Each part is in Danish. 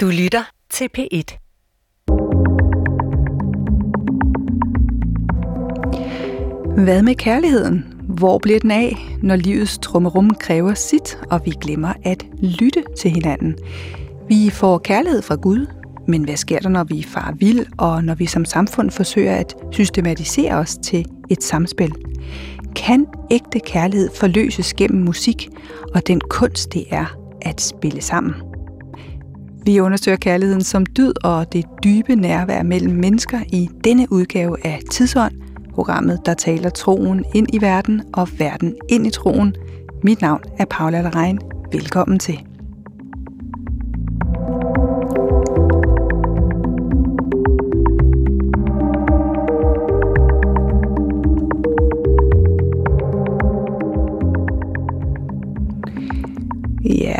Du lytter til P1. Hvad med kærligheden? Hvor bliver den af, når livets trummerum kræver sit, og vi glemmer at lytte til hinanden? Vi får kærlighed fra Gud, men hvad sker der, når vi far vild, og når vi som samfund forsøger at systematisere os til et samspil? Kan ægte kærlighed forløses gennem musik og den kunst, det er at spille sammen? Vi undersøger kærligheden som dyd og det dybe nærvær mellem mennesker i denne udgave af Tidsånd, programmet, der taler troen ind i verden og verden ind i troen. Mit navn er Paula Lerein. Velkommen til.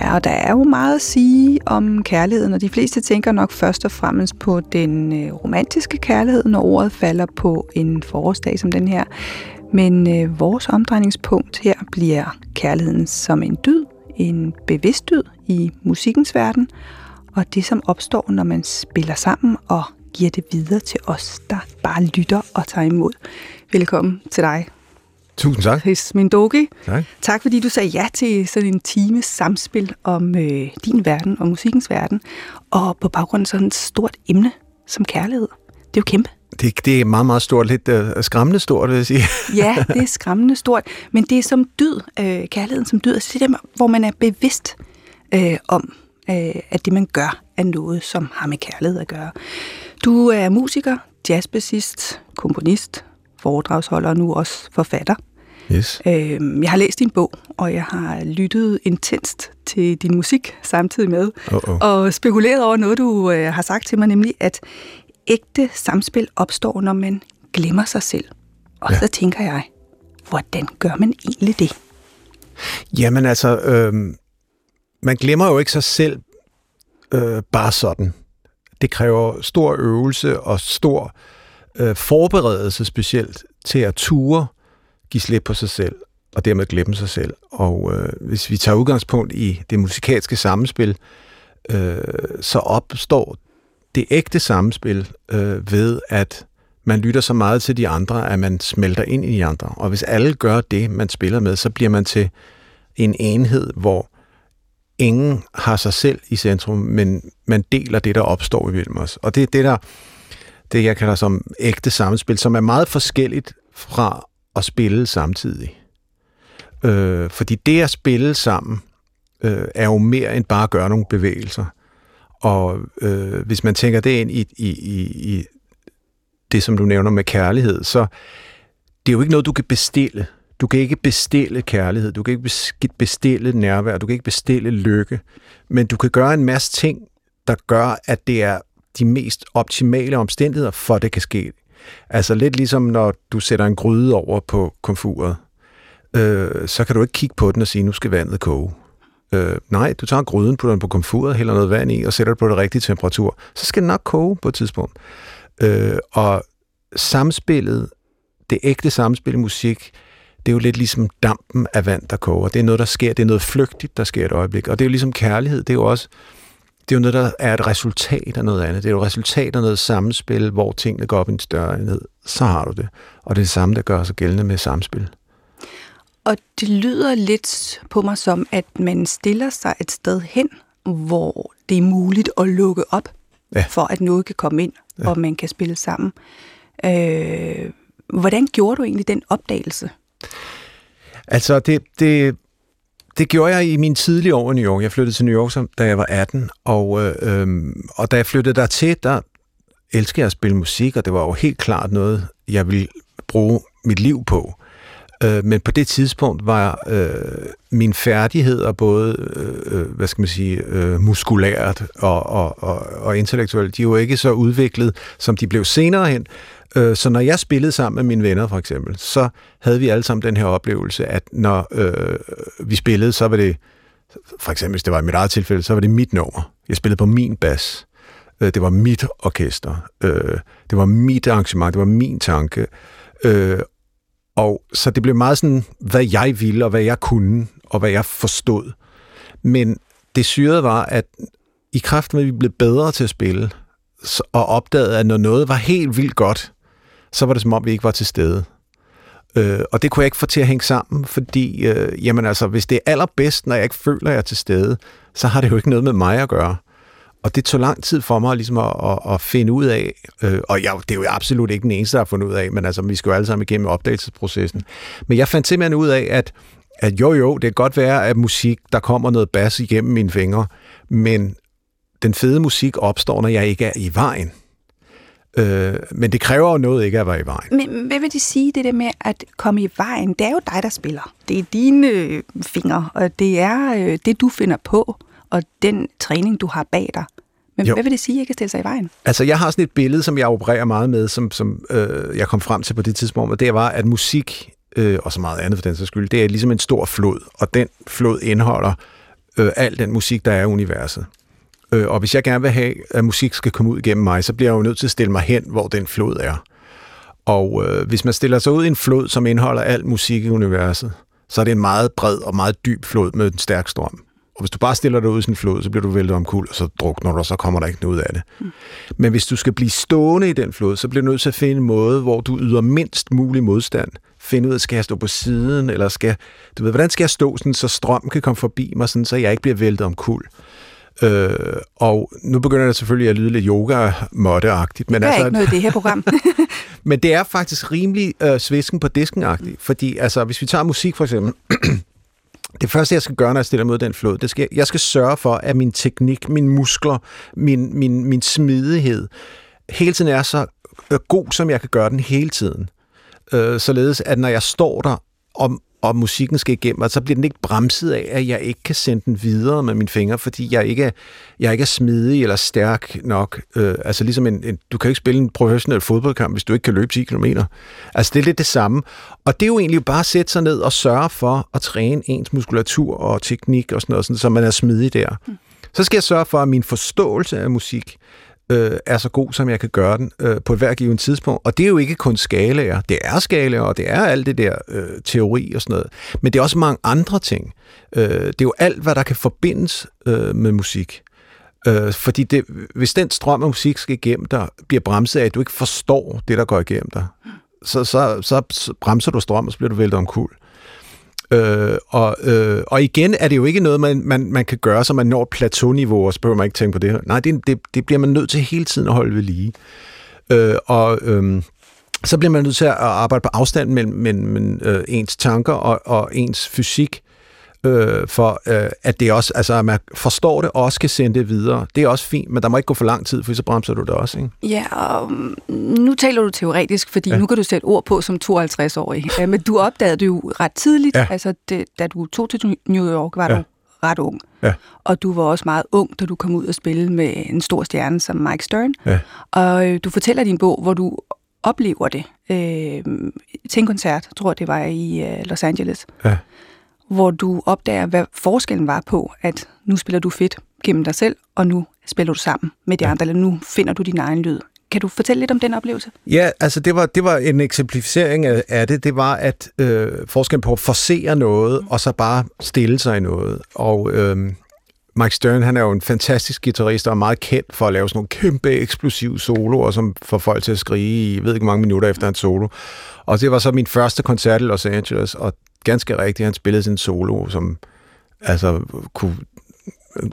Er. og der er jo meget at sige om kærligheden, og de fleste tænker nok først og fremmest på den øh, romantiske kærlighed, når ordet falder på en forårsdag som den her. Men øh, vores omdrejningspunkt her bliver kærligheden som en dyd, en bevidst dyd i musikkens verden, og det som opstår, når man spiller sammen og giver det videre til os, der bare lytter og tager imod. Velkommen til dig, Tusind tak. His Mindogi. Tak. Tak fordi du sagde ja til sådan en times samspil om øh, din verden og musikkens verden, og på baggrund af sådan et stort emne som kærlighed. Det er jo kæmpe. Det, det er meget, meget stort. Lidt uh, skræmmende stort, vil jeg sige. ja, det er skræmmende stort. Men det er som dyd, øh, kærligheden som dyd. Altså det er der, hvor man er bevidst øh, om, øh, at det man gør er noget, som har med kærlighed at gøre. Du er musiker, jazzbassist, komponist, foredragsholder og nu også forfatter. Yes. Øh, jeg har læst din bog, og jeg har lyttet intenst til din musik samtidig med, Uh-oh. og spekuleret over noget, du øh, har sagt til mig, nemlig at ægte samspil opstår, når man glemmer sig selv. Og ja. så tænker jeg, hvordan gør man egentlig det? Jamen altså, øh, man glemmer jo ikke sig selv øh, bare sådan. Det kræver stor øvelse og stor øh, forberedelse specielt til at ture give slip på sig selv, og dermed glemme sig selv. Og øh, hvis vi tager udgangspunkt i det musikalske samspil, øh, så opstår det ægte samspil øh, ved, at man lytter så meget til de andre, at man smelter ind i de andre. Og hvis alle gør det, man spiller med, så bliver man til en enhed, hvor ingen har sig selv i centrum, men man deler det, der opstår imellem os. Og det er det, der, det jeg kalder som ægte samspil, som er meget forskelligt fra at spille samtidig. Øh, fordi det at spille sammen øh, er jo mere end bare at gøre nogle bevægelser. Og øh, hvis man tænker det ind i, i, i, i det, som du nævner med kærlighed, så det er jo ikke noget, du kan bestille. Du kan ikke bestille kærlighed, du kan ikke bestille nærvær, du kan ikke bestille lykke, men du kan gøre en masse ting, der gør, at det er de mest optimale omstændigheder for, at det kan ske. Altså lidt ligesom når du sætter en gryde over på komfuret, øh, så kan du ikke kigge på den og sige, nu skal vandet koge. Øh, nej, du tager gryden, putter den på komfuret, hælder noget vand i og sætter det på det rigtige temperatur. Så skal den nok koge på et tidspunkt. Øh, og samspillet, det ægte samspil i musik, det er jo lidt ligesom dampen af vand, der koger. Det er noget, der sker. Det er noget flygtigt, der sker et øjeblik. Og det er jo ligesom kærlighed. Det er jo også det er jo noget, der er et resultat af noget andet. Det er jo et resultat af noget samspil, hvor tingene går op i en større enhed. Så har du det. Og det er det samme, der gør sig gældende med samspil. Og det lyder lidt på mig som, at man stiller sig et sted hen, hvor det er muligt at lukke op, ja. for at noget kan komme ind, ja. og man kan spille sammen. Øh, hvordan gjorde du egentlig den opdagelse? Altså, det, det, det gjorde jeg i min tidlige år i New York. Jeg flyttede til New York, da jeg var 18, og, øh, øhm, og da jeg flyttede der til, der elskede jeg at spille musik, og det var jo helt klart noget, jeg ville bruge mit liv på. Øh, men på det tidspunkt var øh, min færdigheder både, øh, øh hvad skal man sige, øh, muskulært og, og, og, og intellektuelt, de var ikke så udviklet, som de blev senere hen. Øh, så når jeg spillede sammen med mine venner for eksempel, så havde vi alle sammen den her oplevelse, at når øh, vi spillede, så var det, for eksempel hvis det var i mit eget tilfælde, så var det mit nummer. Jeg spillede på min bas. Øh, det var mit orkester. Øh, det var mit arrangement. Det var min tanke. Øh, og så det blev meget sådan, hvad jeg ville, og hvad jeg kunne, og hvad jeg forstod. Men det syrede var, at i kraft med, at vi blev bedre til at spille, og opdagede, at når noget var helt vildt godt, så var det som om, vi ikke var til stede. Øh, og det kunne jeg ikke få til at hænge sammen, fordi øh, jamen altså, hvis det er allerbedst, når jeg ikke føler, at jeg er til stede, så har det jo ikke noget med mig at gøre. Og det tog lang tid for mig ligesom at, at, at finde ud af, øh, og jeg, det er jo absolut ikke den eneste, der har fundet ud af, men altså, vi skal jo alle sammen igennem opdagelsesprocessen. Men jeg fandt simpelthen ud af, at, at jo jo, det kan godt være, at musik, der kommer noget bas igennem mine fingre, men den fede musik opstår, når jeg ikke er i vejen. Øh, men det kræver jo noget ikke at være i vejen. Men hvad vil det sige, det der med at komme i vejen? Det er jo dig, der spiller. Det er dine øh, fingre, og det er øh, det, du finder på, og den træning, du har bag dig. Men jo. hvad vil det sige, at ikke stille sig i vejen? Altså, jeg har sådan et billede, som jeg opererer meget med, som, som øh, jeg kom frem til på det tidspunkt, og det var, at musik, øh, og så meget andet for den sags skyld, det er ligesom en stor flod, og den flod indeholder øh, al den musik, der er i universet. Øh, og hvis jeg gerne vil have, at musik skal komme ud igennem mig, så bliver jeg jo nødt til at stille mig hen, hvor den flod er. Og øh, hvis man stiller sig ud i en flod, som indeholder al musik i universet, så er det en meget bred og meget dyb flod med en stærk strøm. Og hvis du bare stiller dig ud i sådan en flod, så bliver du væltet omkuld, og så drukner du, og så kommer der ikke noget ud af det. Mm. Men hvis du skal blive stående i den flod, så bliver du nødt til at finde en måde, hvor du yder mindst mulig modstand. Finde ud af, skal jeg stå på siden, eller skal, du ved, hvordan skal jeg stå, sådan, så strøm kan komme forbi mig, sådan, så jeg ikke bliver væltet omkuld. Øh, og nu begynder det selvfølgelig at lyde lidt yoga måtteagtigt men det er altså, ikke noget i det her program. men det er faktisk rimelig øh, svisken på disken-agtigt, fordi altså, hvis vi tager musik for eksempel, det første, jeg skal gøre, når jeg stiller mod den flod, det skal, jeg skal sørge for, at min teknik, mine muskler, min, min, min smidighed, hele tiden er så øh, god, som jeg kan gøre den hele tiden. Øh, således, at når jeg står der, og og musikken skal igennem, og så bliver den ikke bremset af, at jeg ikke kan sende den videre med mine fingre, fordi jeg ikke er, jeg ikke er smidig eller stærk nok. Øh, altså ligesom en, en, du kan ikke spille en professionel fodboldkamp, hvis du ikke kan løbe 10 km. Altså det er lidt det samme. Og det er jo egentlig bare at sætte sig ned og sørge for at træne ens muskulatur og teknik og sådan noget, sådan, så man er smidig der. Mm. Så skal jeg sørge for, at min forståelse af musik øh, er så god, som jeg kan gøre den øh, på et hver givet tidspunkt. Og det er jo ikke kun skalaer. Det er skalaer, og det er alt det der øh, teori og sådan noget. Men det er også mange andre ting. Øh, det er jo alt, hvad der kan forbindes øh, med musik. Øh, fordi det, hvis den strøm af musik skal igennem dig, bliver bremset af, at du ikke forstår det, der går igennem dig, så, så, så bremser du strøm, og så bliver du væltet omkuld. Øh, og, øh, og igen er det jo ikke noget, man, man, man kan gøre, så man når plateauniveau, og så behøver man ikke tænke på det her. Nej, det, det, det bliver man nødt til hele tiden at holde ved lige. Øh, og øh, så bliver man nødt til at arbejde på afstand mellem, mellem, mellem øh, ens tanker og, og ens fysik, øh, for øh, at det også, altså at man forstår det og også kan sende det videre. Det er også fint, men der må ikke gå for lang tid, for så bremser du det også, ikke? Ja, og mm, nu taler du teoretisk, fordi ja. nu kan du sætte ord på som 52-årig. men du opdagede det jo ret tidligt, ja. altså det, da du tog til New York, var ja. du ret ung. Ja. Og du var også meget ung, da du kom ud og spille med en stor stjerne som Mike Stern. Ja. Og øh, du fortæller din bog, hvor du oplever det øh, til en koncert, tror jeg det var i øh, Los Angeles. Ja hvor du opdager, hvad forskellen var på, at nu spiller du fedt gennem dig selv, og nu spiller du sammen med de andre, eller nu finder du din egen lyd. Kan du fortælle lidt om den oplevelse? Ja, altså det var, det var en eksemplificering af, af det. Det var at øh, forskellen på at forsere noget, mm. og så bare stille sig i noget. Og øh, Mike Stern, han er jo en fantastisk guitarist, og er meget kendt for at lave sådan nogle kæmpe eksplosive soloer, som får folk til at skrige i, jeg ved ikke, mange minutter efter en solo. Og det var så min første koncert i Los Angeles, og ganske rigtigt, han spillede sin solo, som altså kunne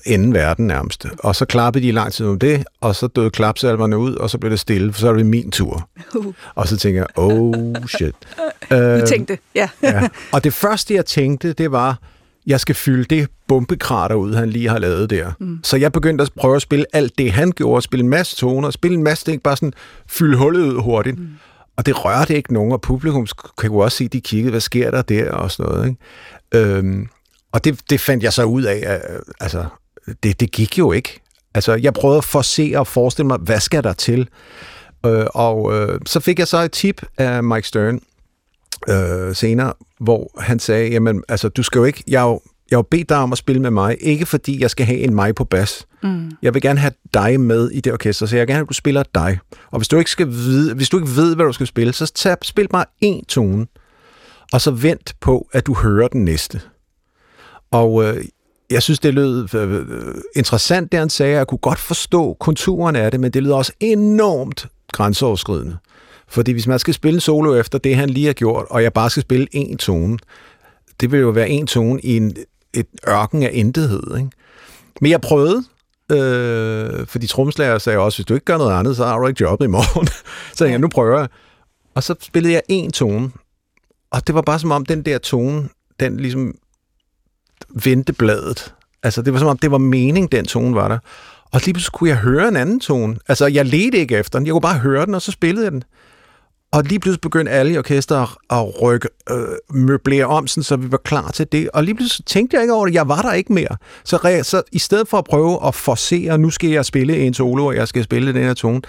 ende verden nærmest. Og så klappede de lang tid om det, og så døde klapsalverne ud, og så blev det stille, for så er det min tur. Uh. Og så tænker jeg, oh shit. du uh, tænkte, ja. ja. Og det første, jeg tænkte, det var, jeg skal fylde det bombekrater ud, han lige har lavet der. Mm. Så jeg begyndte at prøve at spille alt det, han gjorde, spille en masse toner, spille en masse ting, bare sådan fylde hullet ud hurtigt. Mm. Og det rørte ikke nogen, og publikum kan jo også se, de kiggede, hvad sker der der, og sådan noget. Ikke? Øhm, og det, det fandt jeg så ud af, at, øh, altså, det, det gik jo ikke. Altså, jeg prøvede at forse og forestille mig, hvad skal der til? Øh, og øh, så fik jeg så et tip af Mike Stern øh, senere, hvor han sagde, jamen, altså, du skal jo ikke, jeg er jo jeg har bedt dig om at spille med mig, ikke fordi jeg skal have en mig på bas. Mm. Jeg vil gerne have dig med i det orkester, så jeg vil gerne have, at du spiller dig. Og hvis du ikke, skal vide, hvis du ikke ved, hvad du skal spille, så tag, spil bare én tone, og så vent på, at du hører den næste. Og øh, jeg synes, det lød øh, interessant, det han sagde. Jeg kunne godt forstå konturerne af det, men det lød også enormt grænseoverskridende. Fordi hvis man skal spille solo efter det, han lige har gjort, og jeg bare skal spille en tone, det vil jo være en tone i en, et ørken af intethed. Ikke? Men jeg prøvede, øh, fordi tromslager sagde også, hvis du ikke gør noget andet, så har du ikke jobbet i morgen. så jeg, nu prøver jeg. Og så spillede jeg en tone, og det var bare som om den der tone, den ligesom vendte bladet. Altså det var som om, det var mening, den tone var der. Og lige pludselig kunne jeg høre en anden tone. Altså jeg ledte ikke efter den, jeg kunne bare høre den, og så spillede jeg den. Og lige pludselig begyndte alle i orkestret at rykke, øh, møblere om, sådan, så vi var klar til det. Og lige pludselig tænkte jeg ikke over det. Jeg var der ikke mere. Så, så i stedet for at prøve at forsere, nu skal jeg spille en solo, og jeg skal spille den her tone,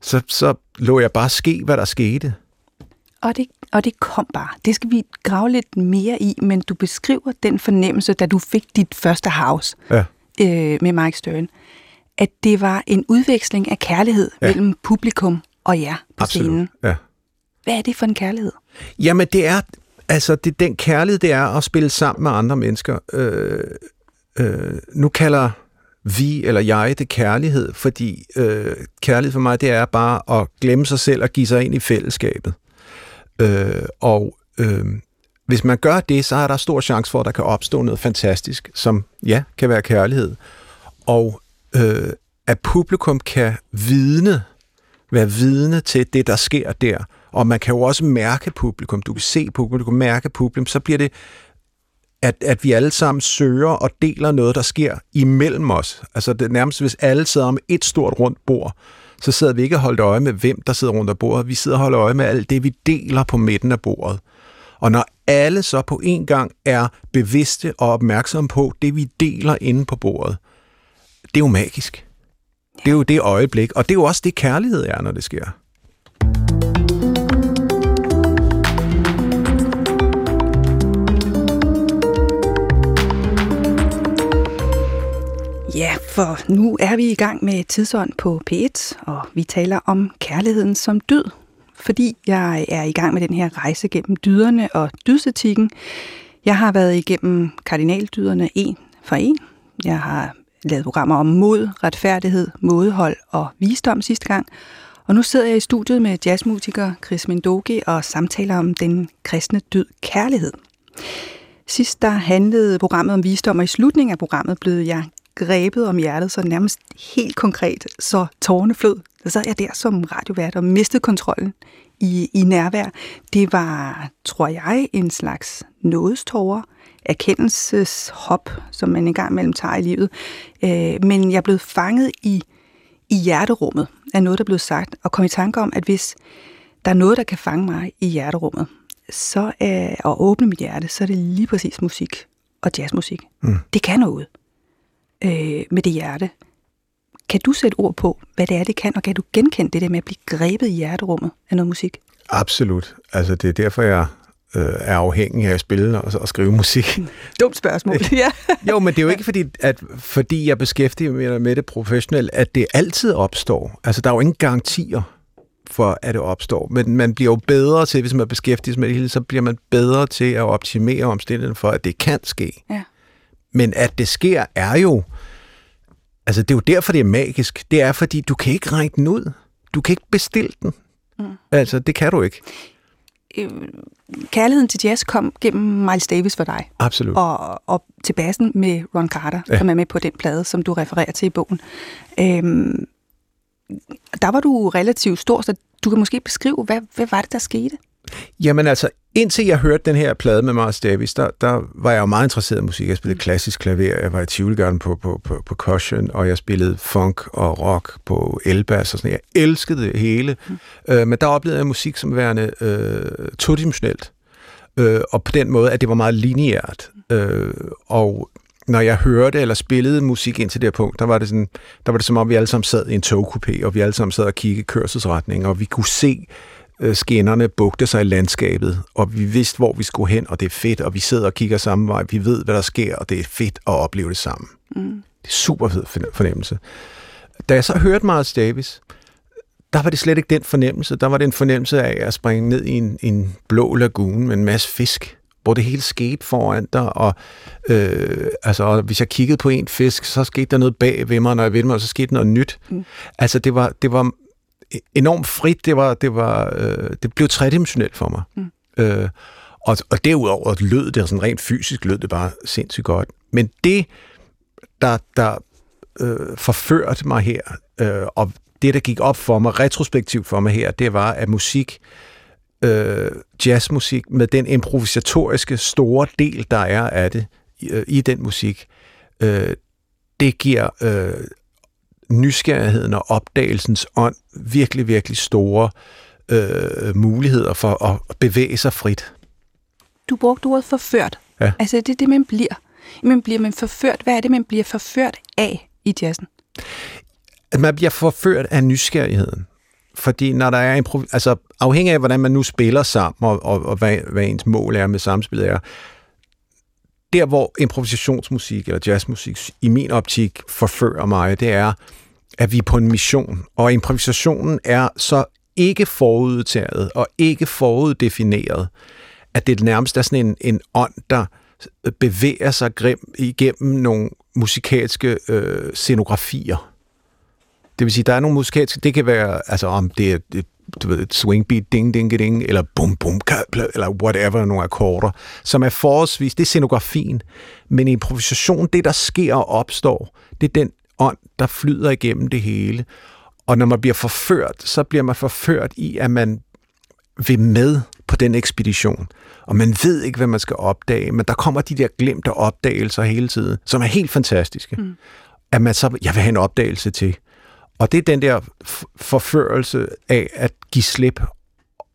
så, så lå jeg bare ske, hvad der skete. Og det, og det kom bare. Det skal vi grave lidt mere i, men du beskriver den fornemmelse, da du fik dit første house ja. øh, med Mike Stern, at det var en udveksling af kærlighed ja. mellem publikum og jer på Absolut. scenen. Ja. Hvad er det for en kærlighed? Jamen, det er, altså, det, den kærlighed, det er at spille sammen med andre mennesker. Øh, øh, nu kalder vi eller jeg det kærlighed, fordi øh, kærlighed for mig, det er bare at glemme sig selv og give sig ind i fællesskabet. Øh, og øh, hvis man gør det, så er der stor chance for, at der kan opstå noget fantastisk, som ja, kan være kærlighed. Og øh, at publikum kan vidne, være vidne til det, der sker der. Og man kan jo også mærke publikum. Du kan se publikum, mærke publikum. Så bliver det, at, at vi alle sammen søger og deler noget, der sker imellem os. Altså det er nærmest, hvis alle sidder om et stort rundt bord, så sidder vi ikke og holder øje med, hvem der sidder rundt om bordet. Vi sidder og holder øje med alt det, vi deler på midten af bordet. Og når alle så på en gang er bevidste og opmærksomme på det, vi deler inde på bordet, det er jo magisk. Det er jo det øjeblik, og det er jo også det, kærlighed er, når det sker. Ja, for nu er vi i gang med tidsånd på P1, og vi taler om kærligheden som dyd. fordi jeg er i gang med den her rejse gennem dyderne og dydsetikken. Jeg har været igennem kardinaldyderne en for en. Jeg har lavet programmer om mod, retfærdighed, modhold og visdom sidste gang. Og nu sidder jeg i studiet med jazzmusiker Chris Mendoge og samtaler om den kristne død kærlighed. Sidst der handlede programmet om visdom, og i slutningen af programmet blev jeg grebet om hjertet, så nærmest helt konkret, så tårne flød. Så sad jeg der som radiovært og mistede kontrollen i, i nærvær. Det var, tror jeg, en slags nådestårer, erkendelseshop, som man engang mellem tager i livet. Øh, men jeg blev fanget i, i hjerterummet af noget, der blev sagt, og kom i tanke om, at hvis der er noget, der kan fange mig i hjerterummet, så er, og åbne mit hjerte, så er det lige præcis musik og jazzmusik. Mm. Det kan noget øh, med det hjerte. Kan du sætte ord på, hvad det er, det kan, og kan du genkende det der med at blive grebet i hjerterummet af noget musik? Absolut. Altså, det er derfor, jeg øh, er afhængig af at spille og, og skrive musik. Dumt spørgsmål, ja. jo, men det er jo ikke fordi, at fordi jeg beskæftiger mig med det professionelt, at det altid opstår. Altså, der er jo ingen garantier for, at det opstår. Men man bliver jo bedre til, hvis man beskæftiger sig med det hele, så bliver man bedre til at optimere omstændigheden for, at det kan ske. Ja. Men at det sker, er jo... Altså, det er jo derfor, det er magisk. Det er, fordi du kan ikke regne den ud. Du kan ikke bestille den. Mm. Altså, det kan du ikke. Øh, kærligheden til jazz kom gennem Miles Davis for dig. Absolut. Og, og til basen med Ron Carter, ja. som er med på den plade, som du refererer til i bogen. Øhm, der var du relativt stor, så du kan måske beskrive, hvad, hvad var det, der skete? Jamen altså, indtil jeg hørte den her plade med Miles Davis, der, der var jeg jo meget interesseret i musik. Jeg spillede mm. klassisk klaver, jeg var i Tivoli på, på, på, på Cushion, og jeg spillede funk og rock på elbass og sådan Jeg elskede det hele. Mm. Øh, men der oplevede jeg musik som værende øh, todimensionelt. Øh, og på den måde, at det var meget lineært. Øh, og når jeg hørte eller spillede musik ind til det her punkt, der var det, sådan, der var det som om, vi alle sammen sad i en togkupé, og vi alle sammen sad og kiggede kørselsretning, og vi kunne se skinnerne bugte sig i landskabet, og vi vidste, hvor vi skulle hen, og det er fedt, og vi sidder og kigger samme vej. Vi ved, hvad der sker, og det er fedt at opleve det sammen. Mm. Det er super fed fornemmelse. Da jeg så hørte Miles Davis, der var det slet ikke den fornemmelse. Der var det en fornemmelse af at springe ned i en, en blå lagune med en masse fisk, hvor det hele skete foran dig, og, øh, altså, og hvis jeg kiggede på en fisk, så skete der noget bag ved mig, når jeg vendte mig, så skete noget nyt. Mm. Altså, det var, det var enormt frit, det, var, det, var, øh, det blev tredimensionelt for mig. Mm. Øh, og, og derudover lød det, sådan rent fysisk lød det bare sindssygt godt. Men det, der, der øh, forførte mig her, øh, og det, der gik op for mig, retrospektivt for mig her, det var, at musik, øh, jazzmusik, med den improvisatoriske store del, der er af det, øh, i den musik, øh, det giver øh, nysgerrigheden og opdagelsens ånd virkelig, virkelig store øh, muligheder for at bevæge sig frit. Du brugte ordet forført. Ja. Altså, det er det, man bliver. Men bliver man forført? Hvad er det, man bliver forført af i jazzen? At man bliver forført af nysgerrigheden. Fordi når der er en... Altså, afhængig af, hvordan man nu spiller sammen, og, og, og hvad, hvad ens mål er med samspillet er, der hvor improvisationsmusik eller jazzmusik i min optik forfører mig, det er, at vi er på en mission. Og improvisationen er så ikke forudtaget og ikke foruddefineret, at det nærmest er sådan en, en ånd, der bevæger sig grim igennem nogle musikalske øh, scenografier. Det vil sige, der er nogle musikalske, det kan være, altså om det er du ved, et swing beat, ding, ding, ding, eller bum, bum, eller whatever, nogle akkorder, som er forholdsvis, det er scenografien. Men i improvisation, det der sker og opstår, det er den ånd, der flyder igennem det hele. Og når man bliver forført, så bliver man forført i, at man vil med på den ekspedition. Og man ved ikke, hvad man skal opdage, men der kommer de der glemte opdagelser hele tiden, som er helt fantastiske. Mm. At man så, jeg vil have en opdagelse til. Og det er den der forførelse af at give slip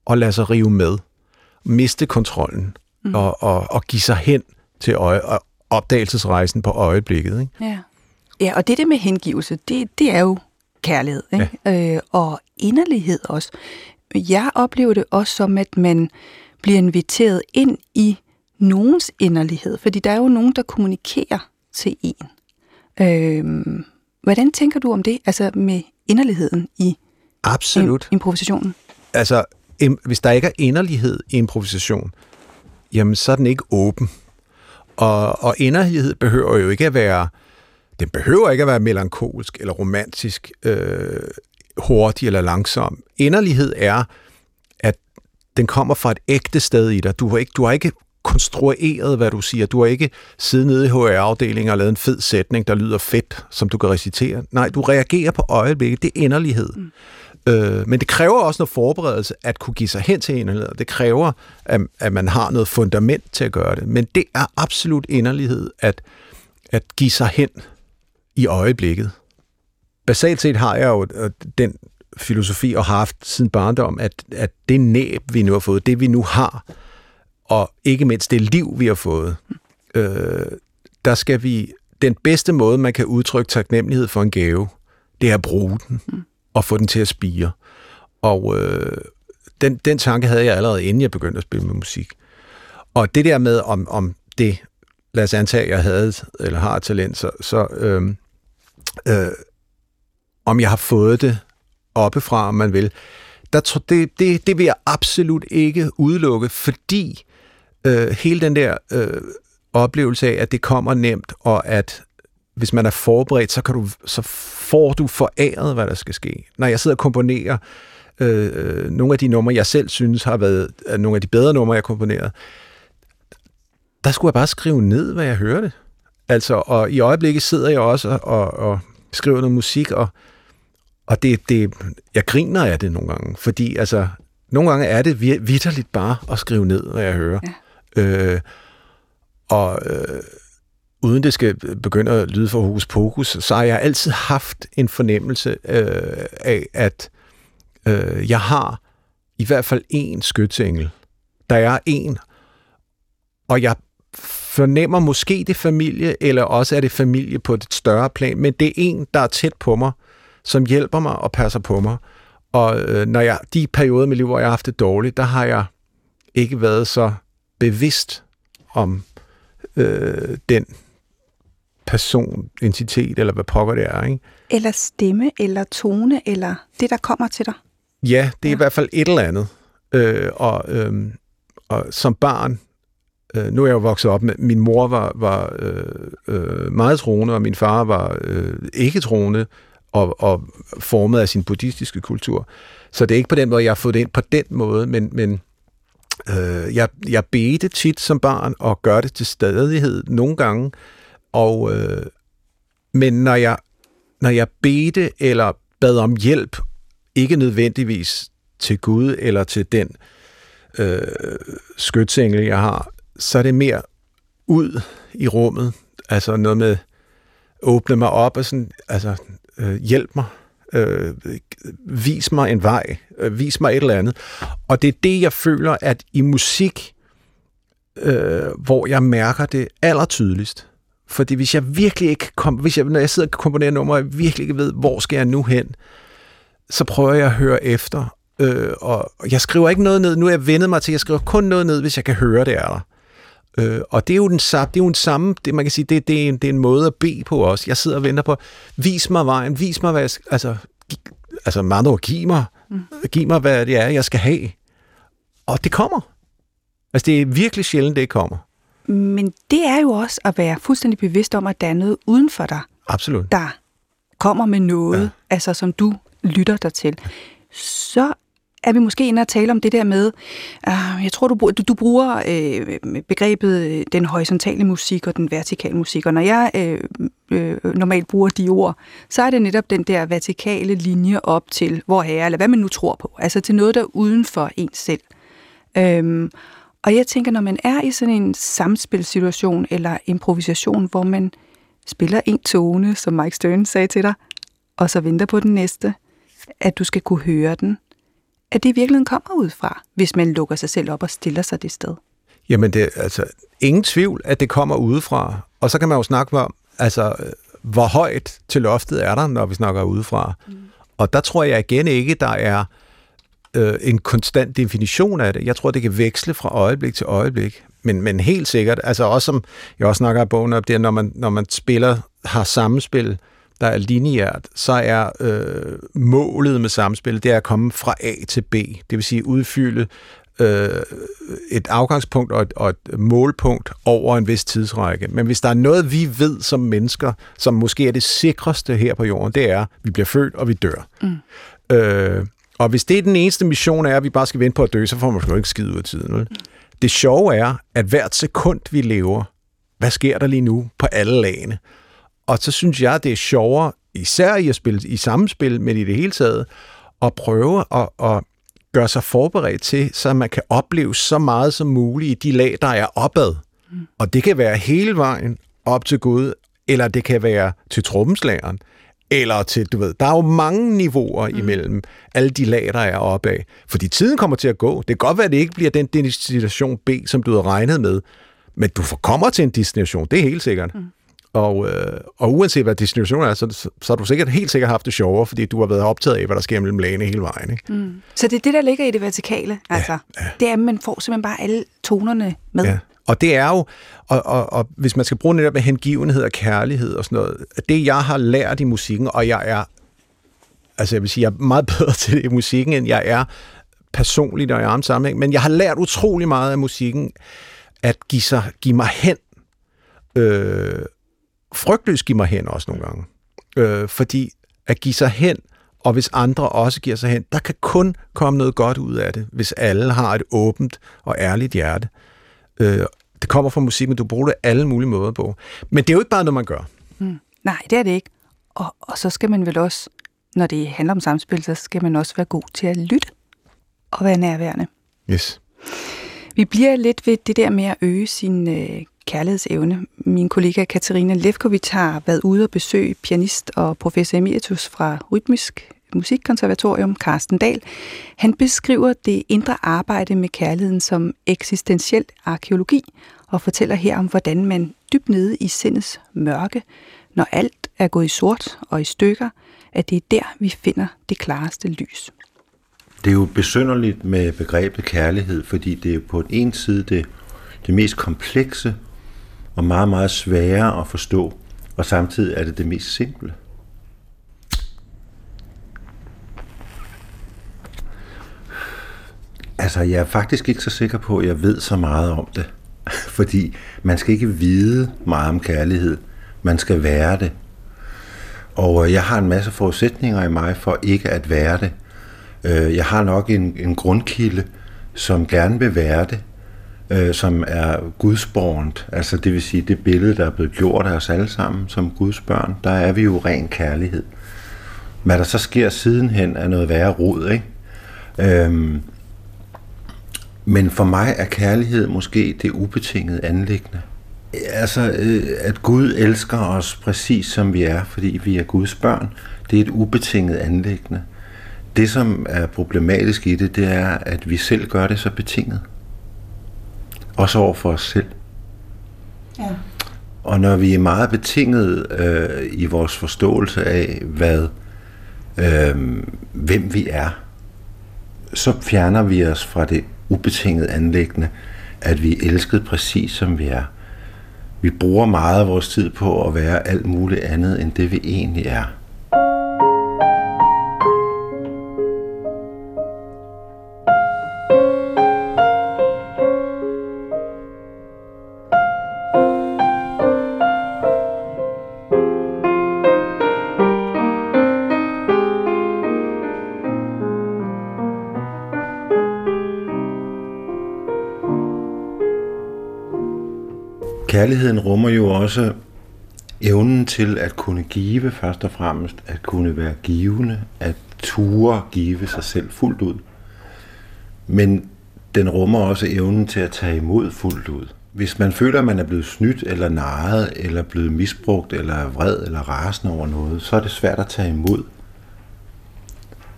og lade sig rive med. Miste kontrollen mm. og, og, og give sig hen til øje, og opdagelsesrejsen på øjeblikket. Ikke? Ja. ja, og det der med hengivelse, det, det er jo kærlighed. Ikke? Ja. Øh, og inderlighed også. Jeg oplever det også som, at man bliver inviteret ind i nogens inderlighed, fordi der er jo nogen, der kommunikerer til en. Øh, hvordan tænker du om det, altså med inderligheden i Absolut. improvisationen? Altså, hvis der ikke er inderlighed i improvisation, jamen så er den ikke åben. Og, og inderlighed behøver jo ikke at være, den behøver ikke at være melankolsk eller romantisk, øh, hurtig eller langsom. Inderlighed er, at den kommer fra et ægte sted i dig. Du har ikke, du har ikke konstrueret, hvad du siger. Du har ikke siddet nede i HR-afdelingen og lavet en fed sætning, der lyder fedt, som du kan recitere. Nej, du reagerer på øjeblikket. Det er inderlighed. Mm. Øh, men det kræver også noget forberedelse at kunne give sig hen til inderlighed. Det kræver, at, at man har noget fundament til at gøre det. Men det er absolut inderlighed at, at give sig hen i øjeblikket. Basalt set har jeg jo øh, den filosofi og har haft siden barndom, at, at det næb, vi nu har fået, det vi nu har, og ikke mindst det liv, vi har fået, øh, der skal vi, den bedste måde, man kan udtrykke taknemmelighed for en gave, det er at bruge den og få den til at spire. Og øh, den, den tanke havde jeg allerede, inden jeg begyndte at spille med musik. Og det der med, om, om det, lad os antage, jeg havde eller har talent, så, så øh, øh, om jeg har fået det oppefra, om man vil, der, det, det, det vil jeg absolut ikke udelukke, fordi øh, hele den der øh, oplevelse af, at det kommer nemt, og at hvis man er forberedt, så, kan du, så får du foræret, hvad der skal ske. Når jeg sidder og komponerer øh, øh nogle af de numre, jeg selv synes har været øh, nogle af de bedre numre, jeg komponerede, der skulle jeg bare skrive ned, hvad jeg hørte. Altså, og i øjeblikket sidder jeg også og, og, og skriver noget musik, og, og det, det, jeg griner af det nogle gange, fordi altså, nogle gange er det vidderligt bare at skrive ned, hvad jeg hører. Ja. Øh, og øh, uden det skal begynde at lyde for hokus pokus, så har jeg altid haft en fornemmelse øh, af, at øh, jeg har i hvert fald én skytsengel. Der er en, og jeg fornemmer måske det familie, eller også er det familie på et større plan, men det er en, der er tæt på mig, som hjælper mig og passer på mig. Og øh, når jeg, de perioder i mit liv, hvor jeg har haft det dårligt, der har jeg ikke været så bevidst om øh, den person, entitet, eller hvad pokker det er. Ikke? Eller stemme, eller tone, eller det, der kommer til dig. Ja, det er ja. i hvert fald et eller andet. Øh, og, øh, og som barn Øh, nu er jeg jo vokset op med, min mor var, var øh, øh, meget troende, og min far var øh, ikke troende, og, og formet af sin buddhistiske kultur. Så det er ikke på den måde, jeg har fået det ind på den måde, men, men øh, jeg, jeg bedte tit som barn, og gør det til stadighed nogle gange, og, øh, men når jeg, når jeg bedte eller bad om hjælp, ikke nødvendigvis til Gud eller til den øh, skytsengel, jeg har, så er det mere ud i rummet. Altså noget med åbne mig op og sådan, altså øh, hjælp mig, Øh, øh, vis mig en vej, øh, vis mig et eller andet. Og det er det, jeg føler, at i musik, øh, hvor jeg mærker det allertydeligst. Fordi hvis jeg virkelig ikke kom, hvis jeg, når jeg sidder og komponerer numre, jeg virkelig ikke ved, hvor skal jeg nu hen, så prøver jeg at høre efter. Øh, og jeg skriver ikke noget ned. Nu er jeg vendet mig til, at jeg skriver kun noget ned, hvis jeg kan høre det er der. Øh, og det er jo den samme, det er jo den samme, det, man kan sige, det, det, er en, det er en måde at bede på også. Jeg sidder og venter på, vis mig vejen, vis mig, hvad jeg, altså, gi, altså Mando, giv mig, mm. giv mig, hvad det er, jeg skal have. Og det kommer. Altså, det er virkelig sjældent, det kommer. Men det er jo også at være fuldstændig bevidst om, at der er noget uden for dig. Absolut. Der kommer med noget, ja. altså som du lytter dig til. Så er vi måske inde og tale om det der med, øh, jeg tror, du, du, du bruger øh, begrebet øh, den horisontale musik og den vertikale musik, og når jeg øh, øh, normalt bruger de ord, så er det netop den der vertikale linje op til, hvor er eller hvad man nu tror på, altså til noget, der er uden for ens selv. Um, og jeg tænker, når man er i sådan en samspilsituation eller improvisation, hvor man spiller en tone, som Mike Stern sagde til dig, og så venter på den næste, at du skal kunne høre den, at det i virkeligheden kommer ud fra, hvis man lukker sig selv op og stiller sig det sted? Jamen, det er altså ingen tvivl, at det kommer udefra. Og så kan man jo snakke om, altså, hvor højt til loftet er der, når vi snakker udefra. Mm. Og der tror jeg igen ikke, der er øh, en konstant definition af det. Jeg tror, det kan veksle fra øjeblik til øjeblik. Men, men helt sikkert, altså også som jeg også snakker i bogen op, det er, når man, når man spiller, har samspil, der er lineært, så er øh, målet med samspil, det er at komme fra A til B. Det vil sige udfylde øh, et afgangspunkt og et, og et målpunkt over en vis tidsrække. Men hvis der er noget, vi ved som mennesker, som måske er det sikreste her på jorden, det er, at vi bliver født, og vi dør. Mm. Øh, og hvis det er den eneste mission er, at vi bare skal vente på at dø, så får man sgu ikke skide ud af tiden. Vel? Mm. Det sjove er, at hvert sekund, vi lever, hvad sker der lige nu på alle lagene? Og så synes jeg, det er sjovere, især i at spille i samspil, men i det hele taget, at prøve at, at gøre sig forberedt til, så man kan opleve så meget som muligt i de lag, der er opad. Mm. Og det kan være hele vejen op til Gud, eller det kan være til trommeslageren, eller til, du ved, der er jo mange niveauer mm. imellem alle de lag, der er opad. Fordi tiden kommer til at gå. Det kan godt være, at det ikke bliver den destination B, som du havde regnet med, men du kommer til en destination, det er helt sikkert. Mm. Og, øh, og uanset hvad destinationen er, så, så, så har du sikkert helt sikkert haft det sjovere, fordi du har været optaget af, hvad der sker mellem lagene hele vejen. Ikke? Mm. Så det er det, der ligger i det vertikale, altså. Ja, ja. Det er, at man får simpelthen bare alle tonerne med. Ja. Og det er jo, og, og, og hvis man skal bruge netop med hengivenhed og kærlighed og sådan noget, det jeg har lært i musikken, og jeg er, altså jeg vil sige, jeg er meget bedre til det i musikken, end jeg er personligt og i andre sammenhæng, men jeg har lært utrolig meget af musikken, at give, sig, give mig hen, øh, frygtløst give mig hen også nogle gange. Øh, fordi at give sig hen, og hvis andre også giver sig hen, der kan kun komme noget godt ud af det, hvis alle har et åbent og ærligt hjerte. Øh, det kommer fra musik, men du bruger det alle mulige måder på. Men det er jo ikke bare noget, man gør. Mm. Nej, det er det ikke. Og, og så skal man vel også, når det handler om samspil, så skal man også være god til at lytte og være nærværende. Yes. Vi bliver lidt ved det der med at øge sin øh, kærlighedsevne. Min kollega Katarina Levkovic har været ude og besøge pianist og professor emeritus fra Rytmisk Musikkonservatorium, Carsten Dahl. Han beskriver det indre arbejde med kærligheden som eksistentiel arkeologi og fortæller her om, hvordan man dybt nede i sindets mørke, når alt er gået i sort og i stykker, at det er der, vi finder det klareste lys. Det er jo besynderligt med begrebet kærlighed, fordi det er på den ene side det, det mest komplekse og meget, meget svære at forstå, og samtidig er det det mest simple. Altså, jeg er faktisk ikke så sikker på, at jeg ved så meget om det. fordi man skal ikke vide meget om kærlighed. Man skal være det. Og øh, jeg har en masse forudsætninger i mig for ikke at være det. Øh, jeg har nok en, en grundkilde, som gerne vil være det, øh, som er gudsbornt. Altså det vil sige, det billede, der er blevet gjort af os alle sammen som Guds børn, der er vi jo ren kærlighed. Hvad der så sker sidenhen, er noget værre rod, ikke? Øhm, men for mig er kærlighed måske det ubetingede anlæggende. Altså, øh, at Gud elsker os præcis som vi er, fordi vi er Guds børn, det er et ubetinget anlæggende. Det, som er problematisk i det, det er, at vi selv gør det så betinget. Også over for os selv. Ja. Og når vi er meget betinget øh, i vores forståelse af, hvad, øh, hvem vi er, så fjerner vi os fra det ubetinget anlæggende, at vi er elsket præcis som vi er. Vi bruger meget af vores tid på at være alt muligt andet, end det vi egentlig er. Kærligheden rummer jo også evnen til at kunne give først og fremmest, at kunne være givende, at ture give sig selv fuldt ud. Men den rummer også evnen til at tage imod fuldt ud. Hvis man føler, at man er blevet snydt eller narret, eller blevet misbrugt, eller vred eller rasende over noget, så er det svært at tage imod.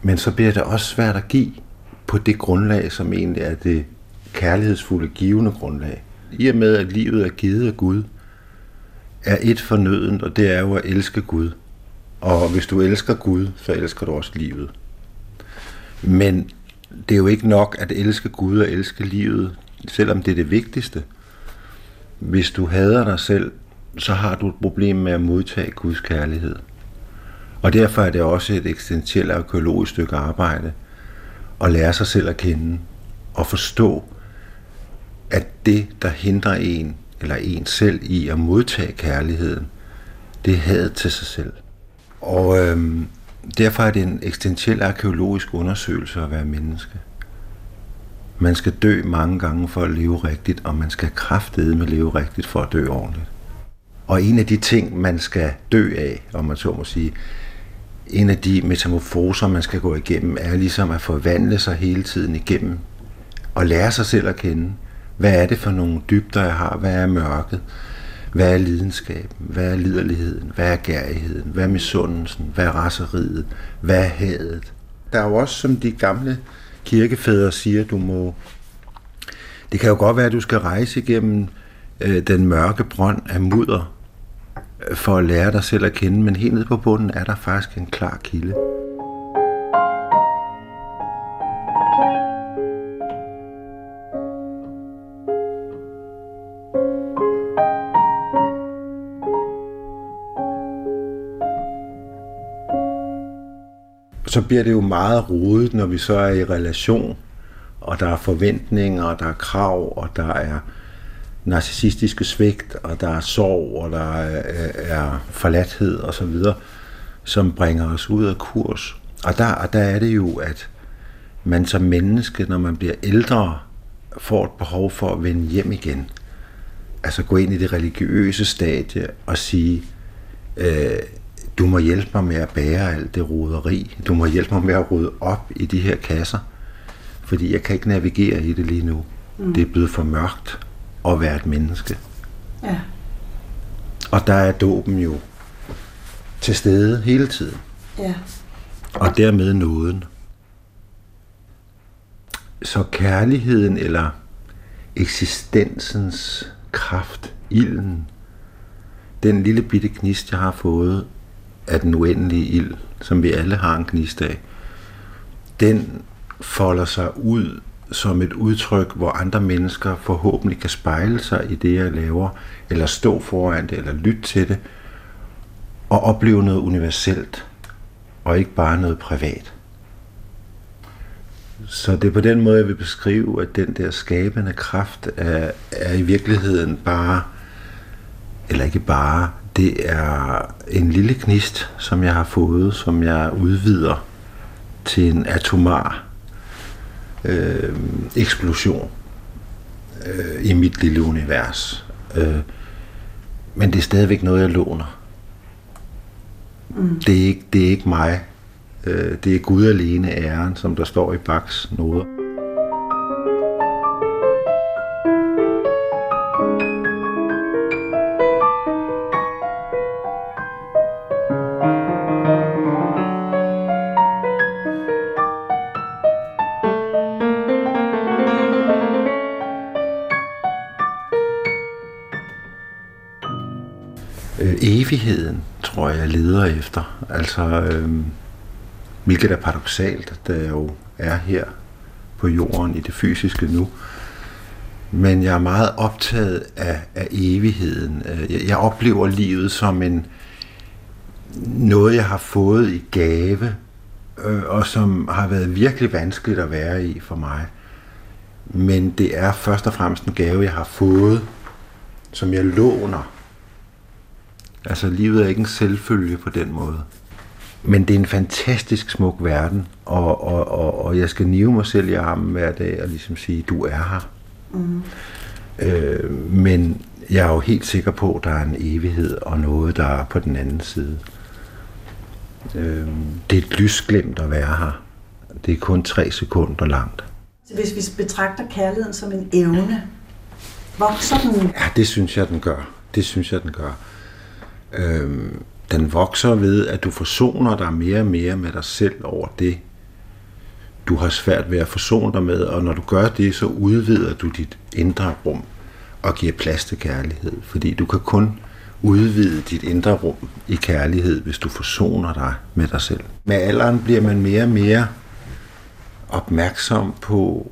Men så bliver det også svært at give på det grundlag, som egentlig er det kærlighedsfulde givende grundlag i og med, at livet er givet af Gud, er et fornødent, og det er jo at elske Gud. Og hvis du elsker Gud, så elsker du også livet. Men det er jo ikke nok at elske Gud og elske livet, selvom det er det vigtigste. Hvis du hader dig selv, så har du et problem med at modtage Guds kærlighed. Og derfor er det også et eksistentielt arkeologisk stykke arbejde at lære sig selv at kende og forstå, at det, der hindrer en eller en selv i at modtage kærligheden, det er hadet til sig selv. Og øhm, derfor er det en eksistentiel arkeologisk undersøgelse at være menneske. Man skal dø mange gange for at leve rigtigt, og man skal kraftede med leve rigtigt for at dø ordentligt. Og en af de ting, man skal dø af, om man så må sige, en af de metamorfoser, man skal gå igennem, er ligesom at forvandle sig hele tiden igennem og lære sig selv at kende. Hvad er det for nogle dybder, jeg har? Hvad er mørket? Hvad er lidenskaben? Hvad er liderligheden? Hvad er gærigheden? Hvad er misundelsen? Hvad er raseriet? Hvad er hadet? Der er jo også, som de gamle kirkefædre siger, du må... Det kan jo godt være, at du skal rejse igennem øh, den mørke brønd af mudder øh, for at lære dig selv at kende, men helt nede på bunden er der faktisk en klar kilde. Så bliver det jo meget rodet, når vi så er i relation, og der er forventninger, og der er krav, og der er narcissistiske svigt, og der er sorg, og der er, forladthed og så videre, som bringer os ud af kurs. Og der, og der er det jo, at man som menneske, når man bliver ældre, får et behov for at vende hjem igen. Altså gå ind i det religiøse stadie og sige, øh, du må hjælpe mig med at bære alt det roderi. Du må hjælpe mig med at rydde op i de her kasser. Fordi jeg kan ikke navigere i det lige nu. Mm. Det er blevet for mørkt at være et menneske. Ja. Og der er dåben jo til stede hele tiden. Ja. Og dermed nåden. Så kærligheden eller eksistensens kraft, ilden, den lille bitte gnist, jeg har fået, af den uendelige ild, som vi alle har en gnist af, den folder sig ud som et udtryk, hvor andre mennesker forhåbentlig kan spejle sig i det, jeg laver, eller stå foran det, eller lytte til det, og opleve noget universelt, og ikke bare noget privat. Så det er på den måde, jeg vil beskrive, at den der skabende kraft er, er i virkeligheden bare, eller ikke bare, det er en lille knist, som jeg har fået, som jeg udvider til en atomar øh, eksplosion øh, i mit lille univers. Øh, men det er stadigvæk noget, jeg låner. Mm. Det, er ikke, det er ikke mig. Øh, det er Gud alene æren, som der står i Bachs noder. Jeg, leder efter. Altså, øh, hvilket er paradoxalt, da jeg jo er her på jorden i det fysiske nu. Men jeg er meget optaget af, af evigheden. Øh, jeg, jeg oplever livet som en noget, jeg har fået i gave, øh, og som har været virkelig vanskeligt at være i for mig. Men det er først og fremmest en gave, jeg har fået, som jeg låner Altså, livet er ikke en selvfølge på den måde. Men det er en fantastisk smuk verden, og, og, og, og jeg skal nive mig selv i armen hver dag og ligesom sige, du er her. Mm. Øh, men jeg er jo helt sikker på, at der er en evighed og noget, der er på den anden side. Øh, det er et lysglemt at være her. Det er kun tre sekunder langt. Så hvis vi betragter kærligheden som en evne, vokser den? Ja, det synes jeg, den gør. Det synes jeg, den gør øh, den vokser ved, at du forsoner dig mere og mere med dig selv over det, du har svært ved at forsone dig med, og når du gør det, så udvider du dit indre rum og giver plads til kærlighed, fordi du kan kun udvide dit indre rum i kærlighed, hvis du forsoner dig med dig selv. Med alderen bliver man mere og mere opmærksom på,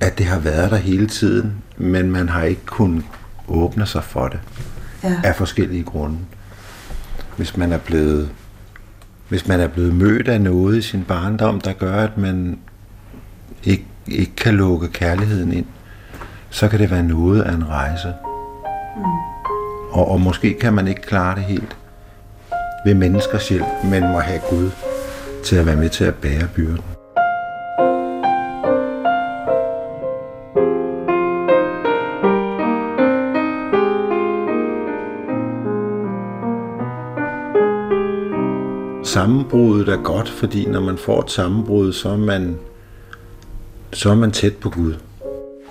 at det har været der hele tiden, men man har ikke kunnet åbne sig for det ja. af forskellige grunde. Hvis man er blevet hvis man er blevet mødt af noget i sin barndom, der gør, at man ikke, ikke kan lukke kærligheden ind, så kan det være noget af en rejse. Mm. Og, og måske kan man ikke klare det helt ved menneskers hjælp, men må have Gud til at være med til at bære byrden. Sammenbruddet er godt, fordi når man får et sammenbrud, så er man, så er man tæt på Gud.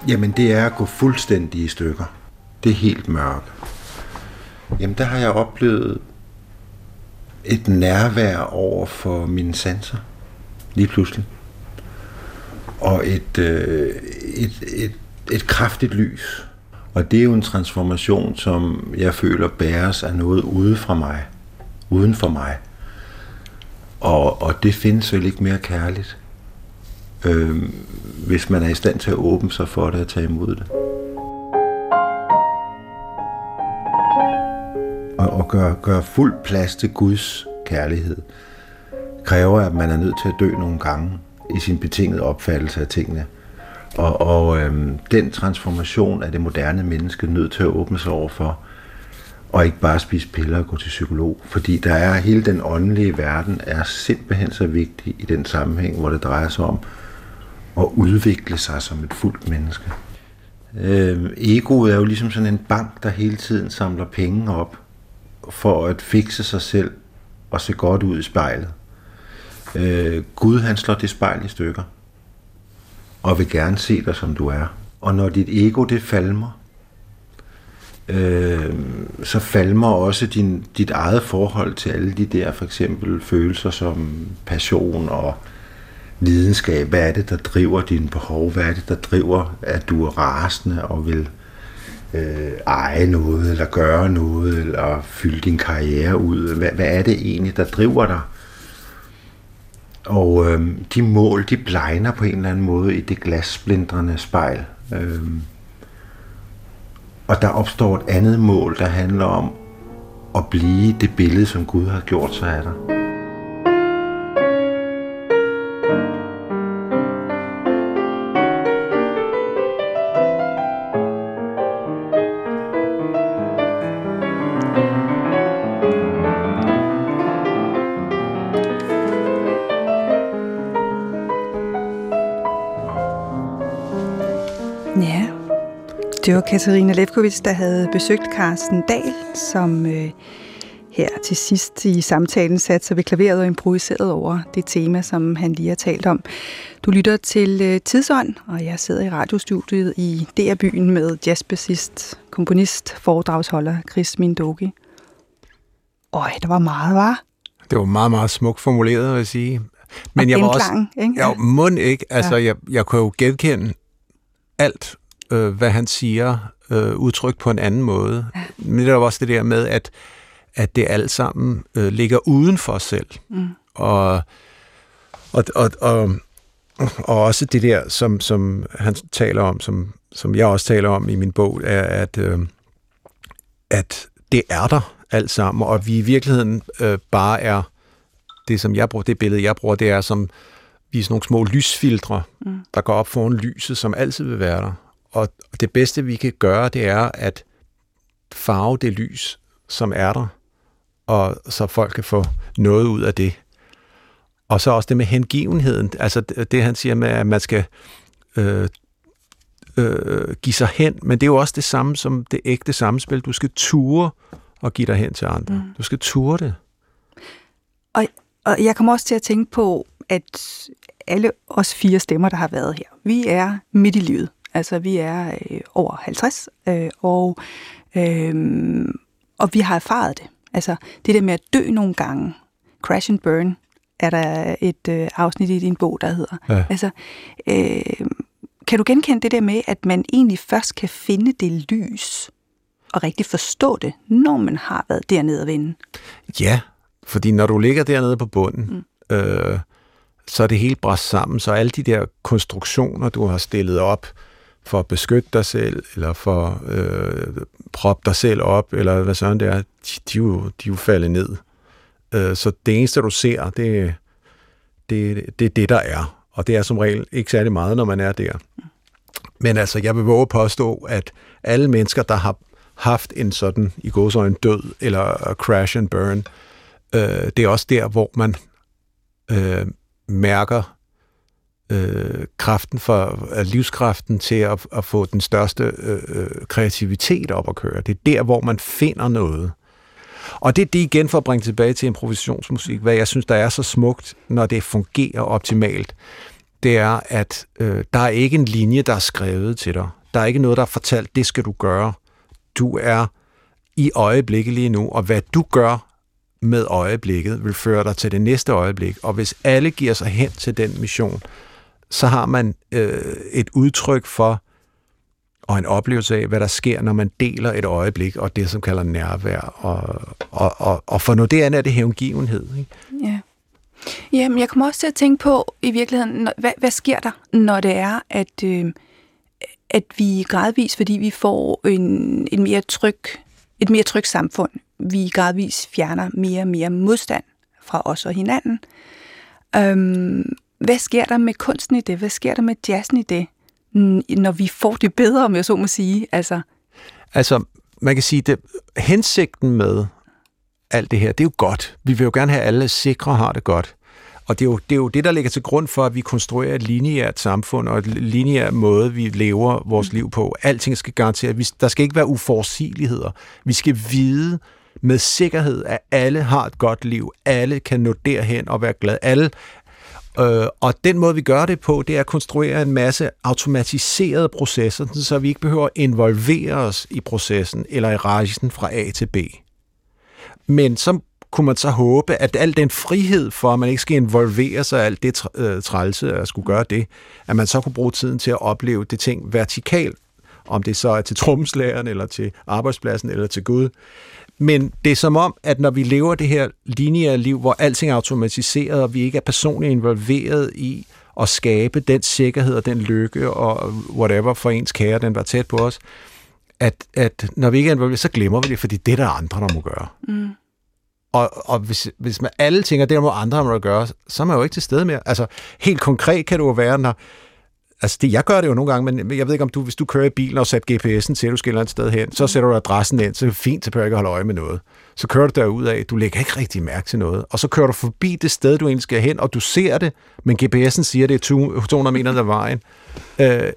Jamen det er at gå fuldstændig i stykker. Det er helt mørkt. Jamen der har jeg oplevet et nærvær over for mine sanser. Lige pludselig. Og et, øh, et, et, et kraftigt lys. Og det er jo en transformation, som jeg føler bæres af noget ude fra mig. Uden for mig. Og, og det findes vel ikke mere kærligt, øh, hvis man er i stand til at åbne sig for det og tage imod det. Og, og gøre, gør fuld plads til Guds kærlighed kræver, at man er nødt til at dø nogle gange i sin betingede opfattelse af tingene. Og, og øhm, den transformation er det moderne menneske nødt til at åbne sig over for, og ikke bare spise piller og gå til psykolog. Fordi der er hele den åndelige verden er simpelthen så vigtig i den sammenhæng, hvor det drejer sig om at udvikle sig som et fuldt menneske. Øh, egoet er jo ligesom sådan en bank, der hele tiden samler penge op for at fikse sig selv og se godt ud i spejlet. Øh, Gud han slår det spejl i stykker og vil gerne se dig som du er. Og når dit ego det falmer, øh, så falmer også din, dit eget forhold til alle de der for eksempel følelser som passion og lidenskab. Hvad er det, der driver dine behov? Hvad er det, der driver, at du er rasende og vil øh, eje noget, eller gøre noget, eller fylde din karriere ud? Hvad, hvad er det egentlig, der driver dig? Og øh, de mål, de blegner på en eller anden måde i det glasblindrende spejl. Øh, og der opstår et andet mål, der handler om at blive det billede, som Gud har gjort sig af dig. Det var Katarina Lefkovits, der havde besøgt Carsten Dahl, som øh, her til sidst i samtalen satte sig ved klaveret og improviseret over det tema, som han lige har talt om. Du lytter til øh, Tidsånd, og jeg sidder i radiostudiet i DR-byen med jazzbassist, komponist, foredragsholder Chris Mindogi. Øj, der var meget, var. Det var meget, meget smukt formuleret, vil jeg sige. Men og jeg var også... Ikke? Ja, mund ikke. Altså, ja. jeg, jeg kunne jo genkende alt, øh, hvad han siger, øh, udtrykt på en anden måde. Ja. Men det er også det der med, at, at det alt sammen øh, ligger uden for os selv. Mm. Og, og, og, og, og også det der, som, som han taler om, som, som jeg også taler om i min bog, er, at, øh, at det er der alt sammen, og vi i virkeligheden øh, bare er det, som jeg bruger, det billede, jeg bruger, det er som vi er sådan nogle små lysfiltre, mm. der går op foran lyset, som altid vil være der. Og det bedste, vi kan gøre, det er at farve det lys, som er der, og så folk kan få noget ud af det. Og så også det med hengivenheden, altså det, han siger med, at man skal øh, øh, give sig hen, men det er jo også det samme som det ægte samspil. Du skal ture og give dig hen til andre. Mm. Du skal ture det. Og, og jeg kommer også til at tænke på, at alle os fire stemmer, der har været her, vi er midt i livet. Altså, vi er øh, over 50, øh, og, øh, og vi har erfaret det. Altså, det der med at dø nogle gange, crash and burn, er der et øh, afsnit i din bog, der hedder. Ja. Altså, øh, kan du genkende det der med, at man egentlig først kan finde det lys, og rigtig forstå det, når man har været dernede og vinde? Ja, fordi når du ligger dernede på bunden, mm. øh, så er det helt bræst sammen, så alle de der konstruktioner, du har stillet op for at beskytte dig selv, eller for øh, proppe dig selv op, eller hvad sådan det er, de, de, er, jo, de er jo faldet ned. Øh, så det eneste, du ser, det, det, det er det, der er. Og det er som regel ikke særlig meget, når man er der. Men altså, jeg vil våge at påstå, at alle mennesker, der har haft en sådan, i gåsøjne, død, eller crash and burn, øh, det er også der, hvor man øh, mærker øh, kraften for livskraften til at, at få den største øh, øh, kreativitet op at køre. Det er der, hvor man finder noget. Og det er det igen for at bringe tilbage til improvisationsmusik, hvad jeg synes, der er så smukt, når det fungerer optimalt. Det er, at øh, der er ikke en linje, der er skrevet til dig. Der er ikke noget, der er fortalt, det skal du gøre. Du er i øjeblikket lige nu, og hvad du gør med øjeblikket, vil føre dig til det næste øjeblik. Og hvis alle giver sig hen til den mission, så har man øh, et udtryk for, og en oplevelse af, hvad der sker, når man deler et øjeblik, og det, som kalder nærvær. Og, og, og, og for noget det andet er det hævngivenhed. Ikke? Ja. Jamen, jeg kommer også til at tænke på, i virkeligheden, hvad, hvad sker der, når det er, at, øh, at vi gradvist, fordi vi får en, en mere tryg, et mere trygt samfund, vi gradvist fjerner mere og mere modstand fra os og hinanden. Øhm, hvad sker der med kunsten i det? Hvad sker der med jazzen i det, når vi får det bedre, om jeg så må sige? Altså, altså man kan sige, det hensigten med alt det her, det er jo godt. Vi vil jo gerne have, at alle sikre har det godt. Og det er, jo, det er jo det, der ligger til grund for, at vi konstruerer et lineært samfund og et lineært måde, vi lever vores liv på. Alting skal garantere, der skal ikke være uforudsigeligheder. Vi skal vide, med sikkerhed, at alle har et godt liv. Alle kan nå derhen og være glade. Alle Øh, og den måde, vi gør det på, det er at konstruere en masse automatiserede processer, så vi ikke behøver at involvere os i processen eller i rejsen fra A til B. Men så kunne man så håbe, at al den frihed for, at man ikke skal involvere sig i alt det øh, trælse at skulle gøre det, at man så kunne bruge tiden til at opleve det ting vertikalt, om det så er til tromslæren, eller til arbejdspladsen, eller til Gud. Men det er som om, at når vi lever det her lineære liv, hvor alting er automatiseret, og vi ikke er personligt involveret i at skabe den sikkerhed og den lykke og whatever for ens kære, den var tæt på os, at, at når vi ikke er involveret, så glemmer vi det, fordi det er der andre, der må gøre. Mm. Og, og hvis, hvis man alle tænker, det er der må andre, der må gøre, så er man jo ikke til stede mere. Altså, helt konkret kan det jo være, når, Altså, det, jeg gør det jo nogle gange, men jeg ved ikke, om du, hvis du kører i bilen og sætter GPS'en til, at du skal et sted hen, så sætter du adressen ind, så er det fint, så behøver ikke holde øje med noget. Så kører du derud af, du lægger ikke rigtig mærke til noget, og så kører du forbi det sted, du egentlig skal hen, og du ser det, men GPS'en siger, det er 200 meter af vejen. Øh,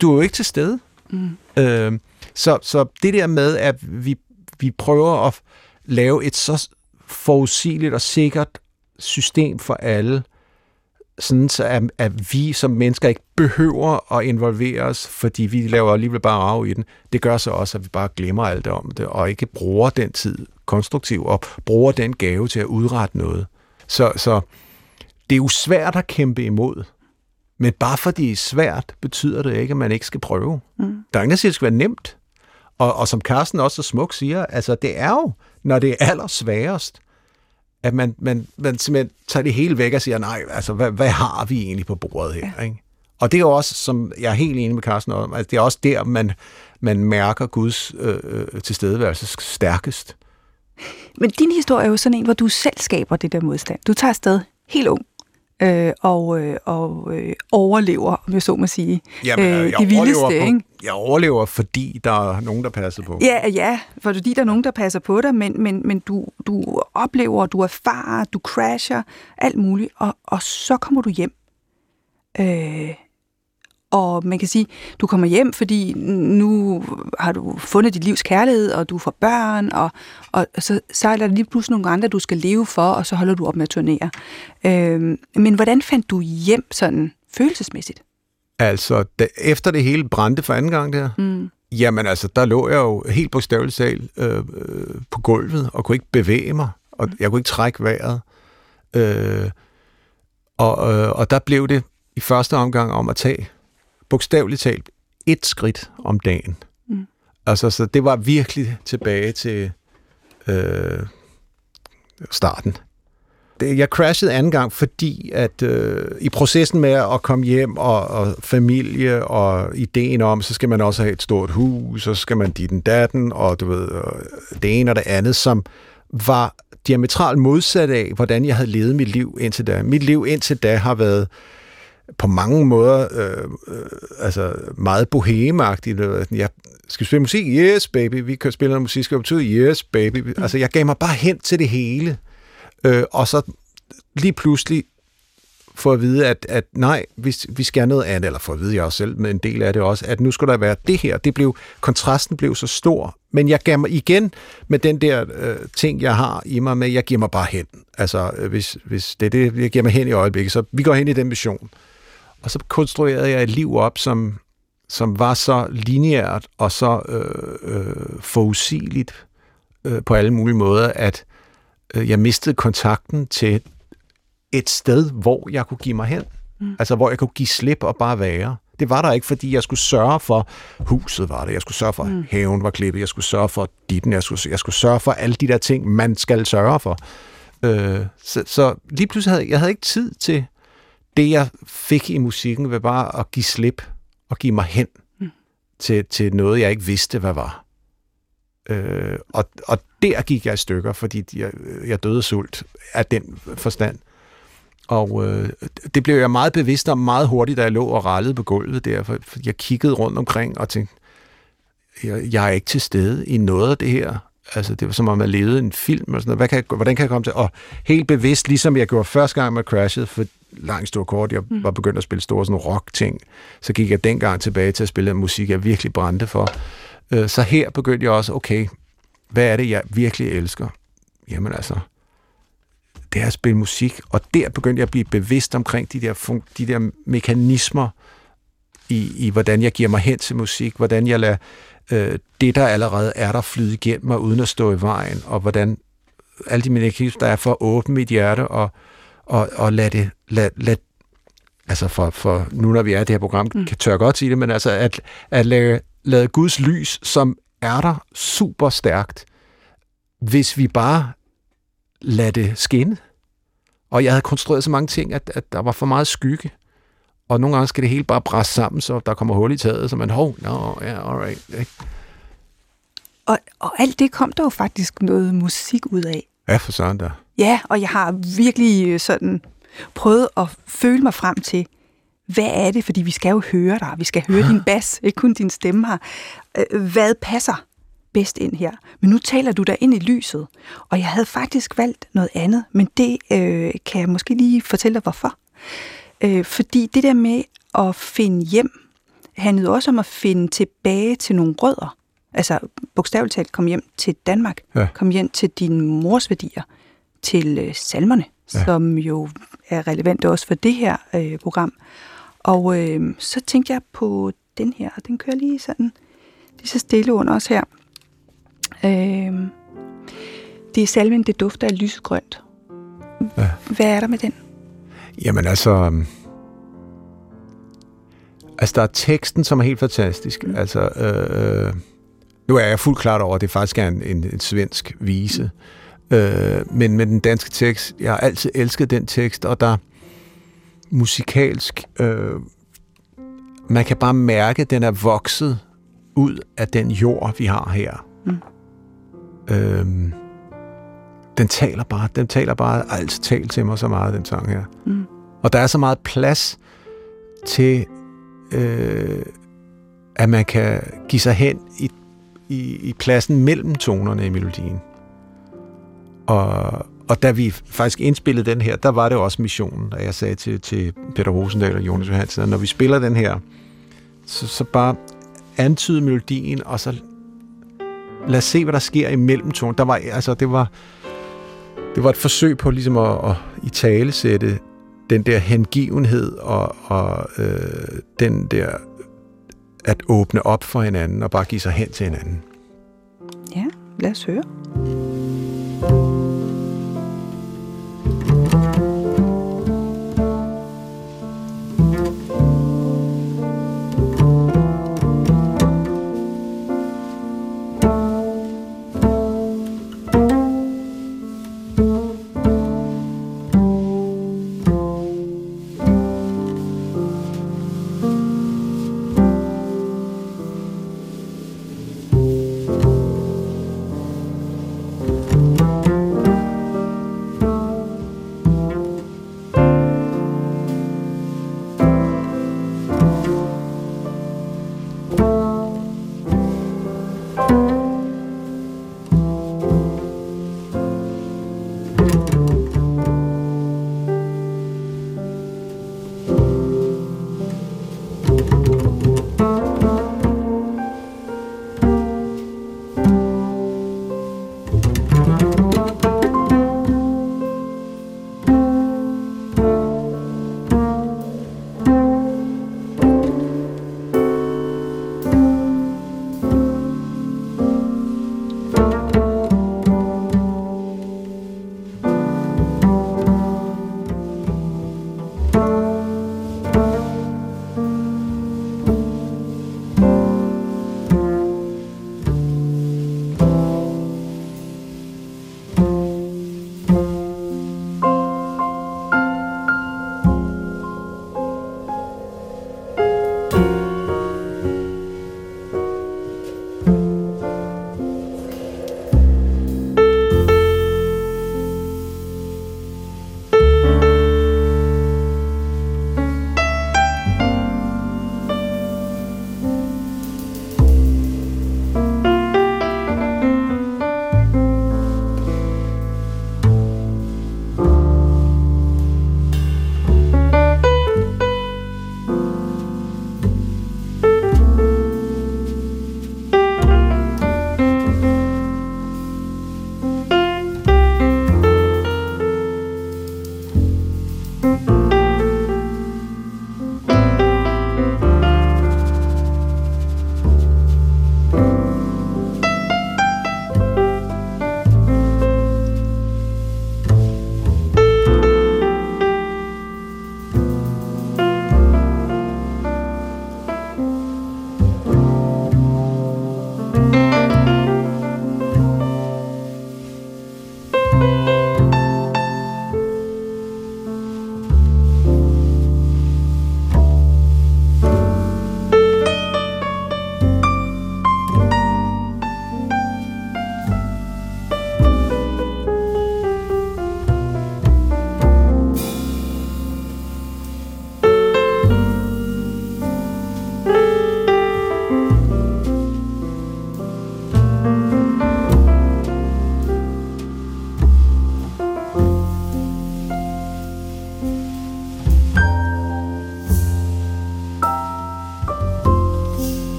du er jo ikke til stede. Mm. Øh, så, så det der med, at vi, vi prøver at lave et så forudsigeligt og sikkert system for alle, sådan så at, at vi som mennesker ikke behøver at involvere os, fordi vi laver alligevel bare rav i den. Det gør så også, at vi bare glemmer alt om det, og ikke bruger den tid konstruktivt, og bruger den gave til at udrette noget. Så, så det er jo svært at kæmpe imod. Men bare fordi det er svært, betyder det ikke, at man ikke skal prøve. Mm. Der er ingen, der siger, at det skal være nemt. Og, og som Carsten også så smukt siger, altså det er jo, når det er allersværest, at man, man, man simpelthen tager det hele væk og siger, nej, altså hvad, hvad har vi egentlig på bordet her? Ja. Ikke? Og det er jo også, som jeg er helt enig med Carsten om, at det er også der, man, man mærker Guds øh, øh tilstedeværelse stærkest. Men din historie er jo sådan en, hvor du selv skaber det der modstand. Du tager afsted helt ung, øh, og, øh, og øh, overlever, om jeg så må sige. Jamen, øh, jeg det vildeste, på, ikke? Jeg overlever, fordi der er nogen, der passer på. Ja, ja, fordi der er nogen, der passer på dig, men, men, men du, du oplever, du erfarer, du crasher, alt muligt, og, og så kommer du hjem. Øh, og man kan sige, du kommer hjem, fordi nu har du fundet dit livs kærlighed, og du får børn, og, og så, så er der lige pludselig nogle andre, du skal leve for, og så holder du op med at turnere. Øhm, men hvordan fandt du hjem sådan følelsesmæssigt? Altså, da, efter det hele brændte for anden gang der, mm. jamen altså, der lå jeg jo helt bogstaveligt talt øh, øh, på gulvet, og kunne ikke bevæge mig, og mm. jeg kunne ikke trække vejret. Øh, og, øh, og der blev det i første omgang om at tage bogstaveligt talt et skridt om dagen. Mm. Altså, så det var virkelig tilbage til øh, starten. Det, jeg crashede anden gang, fordi at øh, i processen med at komme hjem og, og familie og ideen om, så skal man også have et stort hus, så skal man dit den datten, og du ved, det ene og det andet, som var diametralt modsat af, hvordan jeg havde levet mit liv indtil da. Mit liv indtil da har været på mange måder øh, øh, altså meget bohemagtigt. Jeg skal spille musik? Yes, baby. Vi kan spille noget musik. Skal betyde? Yes, baby. Mm. Altså, jeg gav mig bare hen til det hele. Øh, og så lige pludselig for at vide, at, at nej, vi, vi skal noget andet, eller for at vide jeg også selv, men en del af det også, at nu skulle der være det her. Det blev, kontrasten blev så stor. Men jeg gav mig igen med den der øh, ting, jeg har i mig med, jeg giver mig bare hen. Altså, øh, hvis, hvis det er det, jeg giver mig hen i øjeblikket, så vi går hen i den mission. Og så konstruerede jeg et liv op, som, som var så lineært og så øh, øh, forudsigeligt øh, på alle mulige måder, at øh, jeg mistede kontakten til et sted, hvor jeg kunne give mig hen. Mm. Altså, hvor jeg kunne give slip og bare være. Det var der ikke, fordi jeg skulle sørge for, huset var det, jeg skulle sørge for, mm. haven var klippet, jeg skulle sørge for ditten, jeg skulle, jeg skulle sørge for alle de der ting, man skal sørge for. Øh, så, så lige pludselig havde jeg havde ikke tid til det, jeg fik i musikken, var bare at give slip og give mig hen mm. til, til noget, jeg ikke vidste, hvad var. Øh, og, og der gik jeg i stykker, fordi jeg, jeg døde sult af den forstand. Og øh, det blev jeg meget bevidst om meget hurtigt, da jeg lå og rallede på gulvet der, for, jeg kiggede rundt omkring og tænkte, jeg, jeg er ikke til stede i noget af det her. Altså, det var som om, jeg levede en film. Og sådan noget. Hvad kan jeg, hvordan kan jeg komme til? Og helt bevidst, ligesom jeg gjorde første gang med Crashet, for langt stor kort, jeg mm. var begyndt at spille store sådan rock-ting, så gik jeg dengang tilbage til at spille musik, jeg virkelig brændte for. Øh, så her begyndte jeg også, okay, hvad er det, jeg virkelig elsker? Jamen altså, det er at spille musik, og der begyndte jeg at blive bevidst omkring de der, de der mekanismer i, i, hvordan jeg giver mig hen til musik, hvordan jeg lader øh, det, der allerede er der, flyde igennem mig, uden at stå i vejen, og hvordan alle de mekanismer, der er for at åbne mit hjerte og, og, og lade det, lad, lad, altså for, for nu når vi er i det her program, mm. kan tør godt sige det, men altså at, at lade, lade Guds lys, som er der super stærkt, hvis vi bare lader det skinne. Og jeg havde konstrueret så mange ting, at, at der var for meget skygge. Og nogle gange skal det hele bare bræsse sammen, så der kommer hul i taget, så man, hov, no, ja, yeah, alright. Og, og alt det kom der jo faktisk noget musik ud af. Ja, for sådan der. Ja, og jeg har virkelig øh, sådan prøvet at føle mig frem til, hvad er det, fordi vi skal jo høre dig, vi skal høre din bas, ikke kun din stemme her. Øh, hvad passer bedst ind her? Men nu taler du der ind i lyset, og jeg havde faktisk valgt noget andet, men det øh, kan jeg måske lige fortælle dig, hvorfor. Øh, fordi det der med at finde hjem, handlede også om at finde tilbage til nogle rødder. Altså bogstaveligt talt kom hjem til Danmark. Ja. Kom hjem til din mors værdier. Til øh, salmerne, Ja. som jo er relevante også for det her øh, program. Og øh, så tænkte jeg på den her, og den kører lige sådan lige så stille under os her. Øh, det er salmen, det dufter af lysgrønt. Ja. Hvad er der med den? Jamen altså... øhm, Altså, der er teksten, som er helt fantastisk. Mm. Altså, øh, øh, nu er jeg fuldt klart over, at det faktisk er en, en, en svensk vise. Øh, men med den danske tekst, jeg har altid elsket den tekst, og der musikalsk, øh, man kan bare mærke, at den er vokset ud af den jord, vi har her. Mm. Øh, den taler bare, den taler bare, altid talt til mig så meget, den sang her. Mm. Og der er så meget plads til, øh, at man kan give sig hen i, i, i pladsen mellem tonerne i melodien. Og, og da vi faktisk indspillede den her, der var det også missionen, da jeg sagde til, til Peter Rosendal og Jonas Johansen, at når vi spiller den her, så, så bare antyde melodien, og så lad os se, hvad der sker imellem tonerne. Der var, altså, det var, det var et forsøg på ligesom at, at i tale sætte den der hengivenhed og, og øh, den der at åbne op for hinanden og bare give sig hen til hinanden. Ja, lad os høre.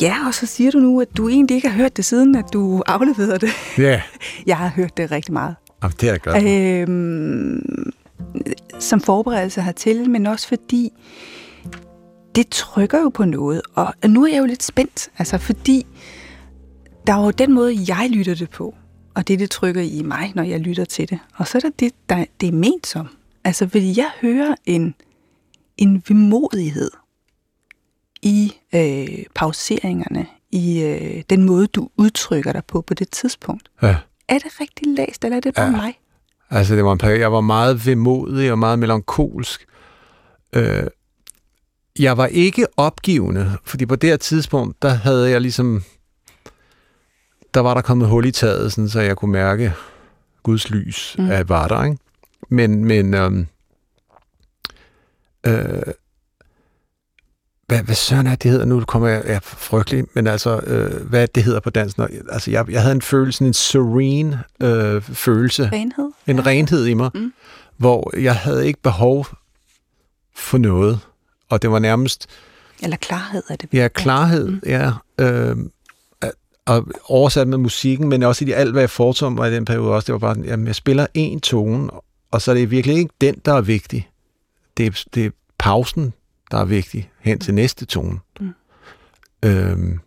Ja, og så siger du nu, at du egentlig ikke har hørt det siden, at du afleverede det. Ja, Jeg har hørt det rigtig meget. Jamen, det er jeg glad. Øhm, som forberedelse hertil, men også fordi det trykker jo på noget. Og nu er jeg jo lidt spændt, altså fordi der er jo den måde, jeg lytter det på, og det, det trykker i mig, når jeg lytter til det. Og så er der det, der, det er ment som. Altså, fordi jeg hører en, en vemodighed i øh, pauseringerne, i øh, den måde, du udtrykker dig på på det tidspunkt. Ja. Er det rigtig læst, eller er det bare Ja. mig? Altså, det var en periode, jeg var meget vemodig og meget melankolsk. Øh, jeg var ikke opgivende, fordi på det her tidspunkt, der havde jeg ligesom... Der var der kommet hul i taget, sådan, så jeg kunne mærke Guds lys, mm. Var der, ikke? Men, men øhm, øh, hvad, hvad søren er det hedder nu? kommer jeg ja, frygtelig, men altså, øh, hvad det hedder på dansk? Når, altså, jeg, jeg havde en følelse, en serene øh, følelse, Renhed? en renhed i mig, Mm. hvor jeg havde ikke behov for noget. Og det var nærmest Eller klarhed er det. ja, klarhed, Mm. ja. Øh, og oversat med musikken, men også i alt, hvad jeg foretog mig i den periode også, det var bare, jamen, jeg spiller en tone, og så er det virkelig ikke den, der er vigtig. Det er, det er pausen, der er vigtig, hen til næste tone. Mm. Øhm,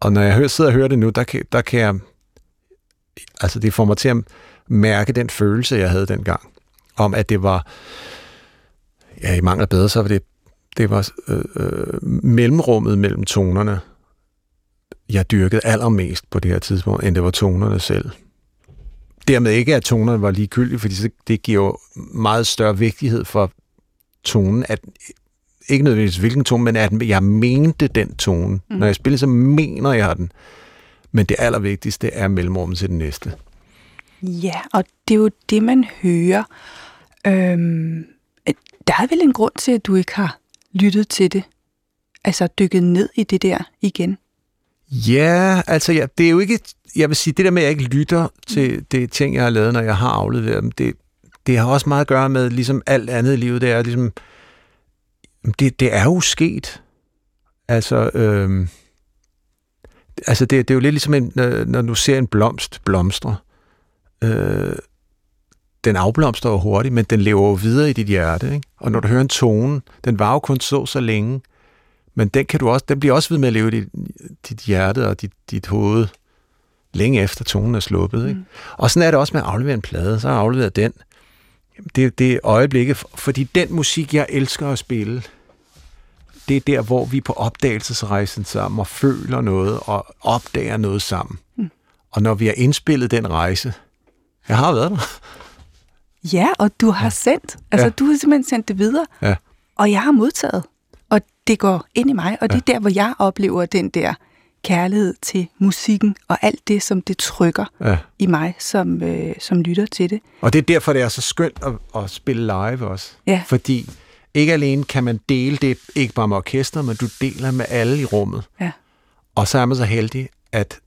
og når jeg hører, sidder og hører det nu, der kan, der kan jeg, altså det får mig til at mærke den følelse, jeg havde dengang, om at det var, ja, i mangler bedre, så var det, det var øh, øh, mellemrummet mellem tonerne, jeg dyrkede allermest på det her tidspunkt, end det var tonerne selv. Dermed ikke, at tonerne var ligegyldige, fordi det giver jo meget større vigtighed for tonen, at ikke nødvendigvis hvilken tone, men at jeg mente den tone. Mm. Når jeg spiller, så mener jeg den. Men det allervigtigste er mellemrummet til den næste. Ja, og det er jo det, man hører. Øhm, der er vel en grund til, at du ikke har lyttet til det. Altså dykket ned i det der igen. Ja, altså ja, det er jo ikke, jeg vil sige, det der med, at jeg ikke lytter til det ting, jeg har lavet, når jeg har afleveret dem, det, det har også meget at gøre med, ligesom alt andet i livet, det er ligesom, det, det er jo sket. Altså, øhm, altså det, det er jo lidt ligesom, en, øh, når du ser en blomst blomstre. Øh, den afblomstrer jo hurtigt, men den lever jo videre i dit hjerte. Ikke? Og når du hører en tone, den var jo kun så så længe, men den, kan du også, den bliver også ved med at leve i dit, dit hjerte og dit, dit hoved, længe efter tonen er sluppet. Ikke? Mm. Og sådan er det også med at aflevere en plade. Så har jeg afleveret den. Det, det øjeblikket, fordi den musik, jeg elsker at spille, det er der, hvor vi er på opdagelsesrejsen sammen og føler noget og opdager noget sammen. Mm. Og når vi har indspillet den rejse, jeg har været der. Ja, og du har ja. sendt. Altså Ja. du har simpelthen sendt det videre. Ja. Og jeg har modtaget. Og det går ind i mig. Og det er der, hvor jeg oplever den der kærlighed til musikken og alt det, som det trykker Ja. i mig, som, øh, som lytter til det. Og det er derfor, det er så skønt at, at spille live også. Ja. Fordi ikke alene kan man dele det, ikke bare med orkester, men du deler med alle i rummet. Ja. Og så er man så heldig, at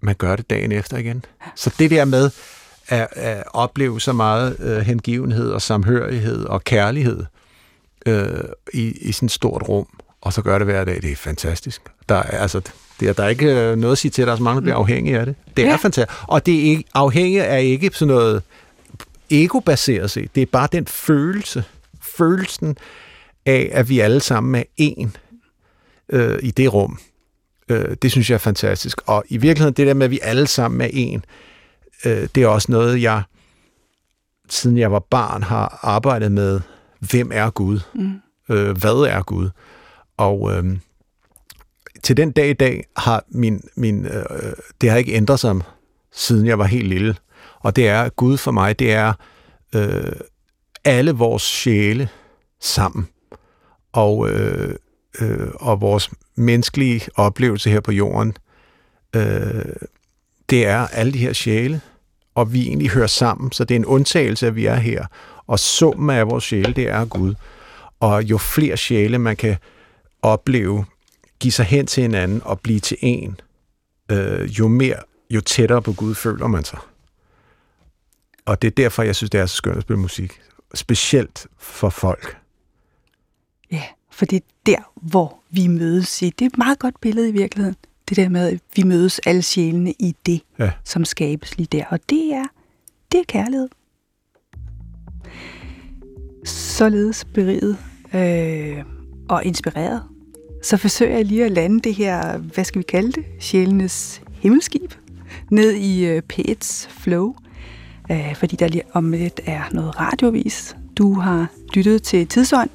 man gør det dagen efter igen. Så det der med at, at opleve så meget øh, hengivenhed og samhørighed og kærlighed øh, i, i sådan et stort rum, og så gør det hver dag, det er fantastisk. Der er, altså, det er, der er ikke øh, noget at sige til, at der er så mange, der bliver afhængige af det. Det er Ja. fantastisk. Og det er ikke, afhængig er ikke sådan noget ego-baseret set. Det er bare den følelse, følelsen af, at vi alle sammen er en øh, i det rum. Øh, det synes jeg er fantastisk. Og i virkeligheden, det der med, at vi alle sammen er en, øh, det er også noget, jeg, siden jeg var barn, har arbejdet med, hvem er Gud? Mm. Øh, hvad er Gud? Og øh, til den dag i dag har min, min øh, det har ikke ændret sig, siden jeg var helt lille. Og det er, Gud for mig, det er øh, alle vores sjæle sammen. Og, øh, øh, og vores menneskelige oplevelse her på jorden, øh, det er alle de her sjæle, og vi egentlig hører sammen, så det er en undtagelse, at vi er her. Og summen af vores sjæle, det er Gud. Og jo flere sjæle man kan opleve, give sig hen til hinanden og blive til en, øh, jo mere, jo tættere på Gud føler man sig. Og det er derfor, jeg synes, det er så skønt at spille musik. Specielt for folk. Ja, For det er der, hvor vi mødes i. Det er et meget godt billede i virkeligheden. Det der med, at vi mødes alle sjælene i det, Ja. som skabes lige der. Og det er, det er kærlighed. Således beriget øh, og inspireret, så forsøger jeg lige at lande det her, hvad skal vi kalde det, sjælenes himmelskib, ned i øh, P1's flow, øh, fordi der lige om lidt er noget radiovis. Du har lyttet til Tidsånd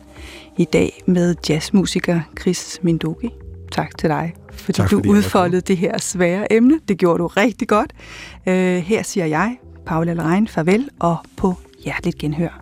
i dag med jazzmusiker Chris Mindoki. Tak til dig, fordi Tak, du fordi måtte udfoldede det her svære emne. Det gjorde du rigtig godt. Øh, her siger jeg, Paula Lerein, farvel og på hjerteligt genhør.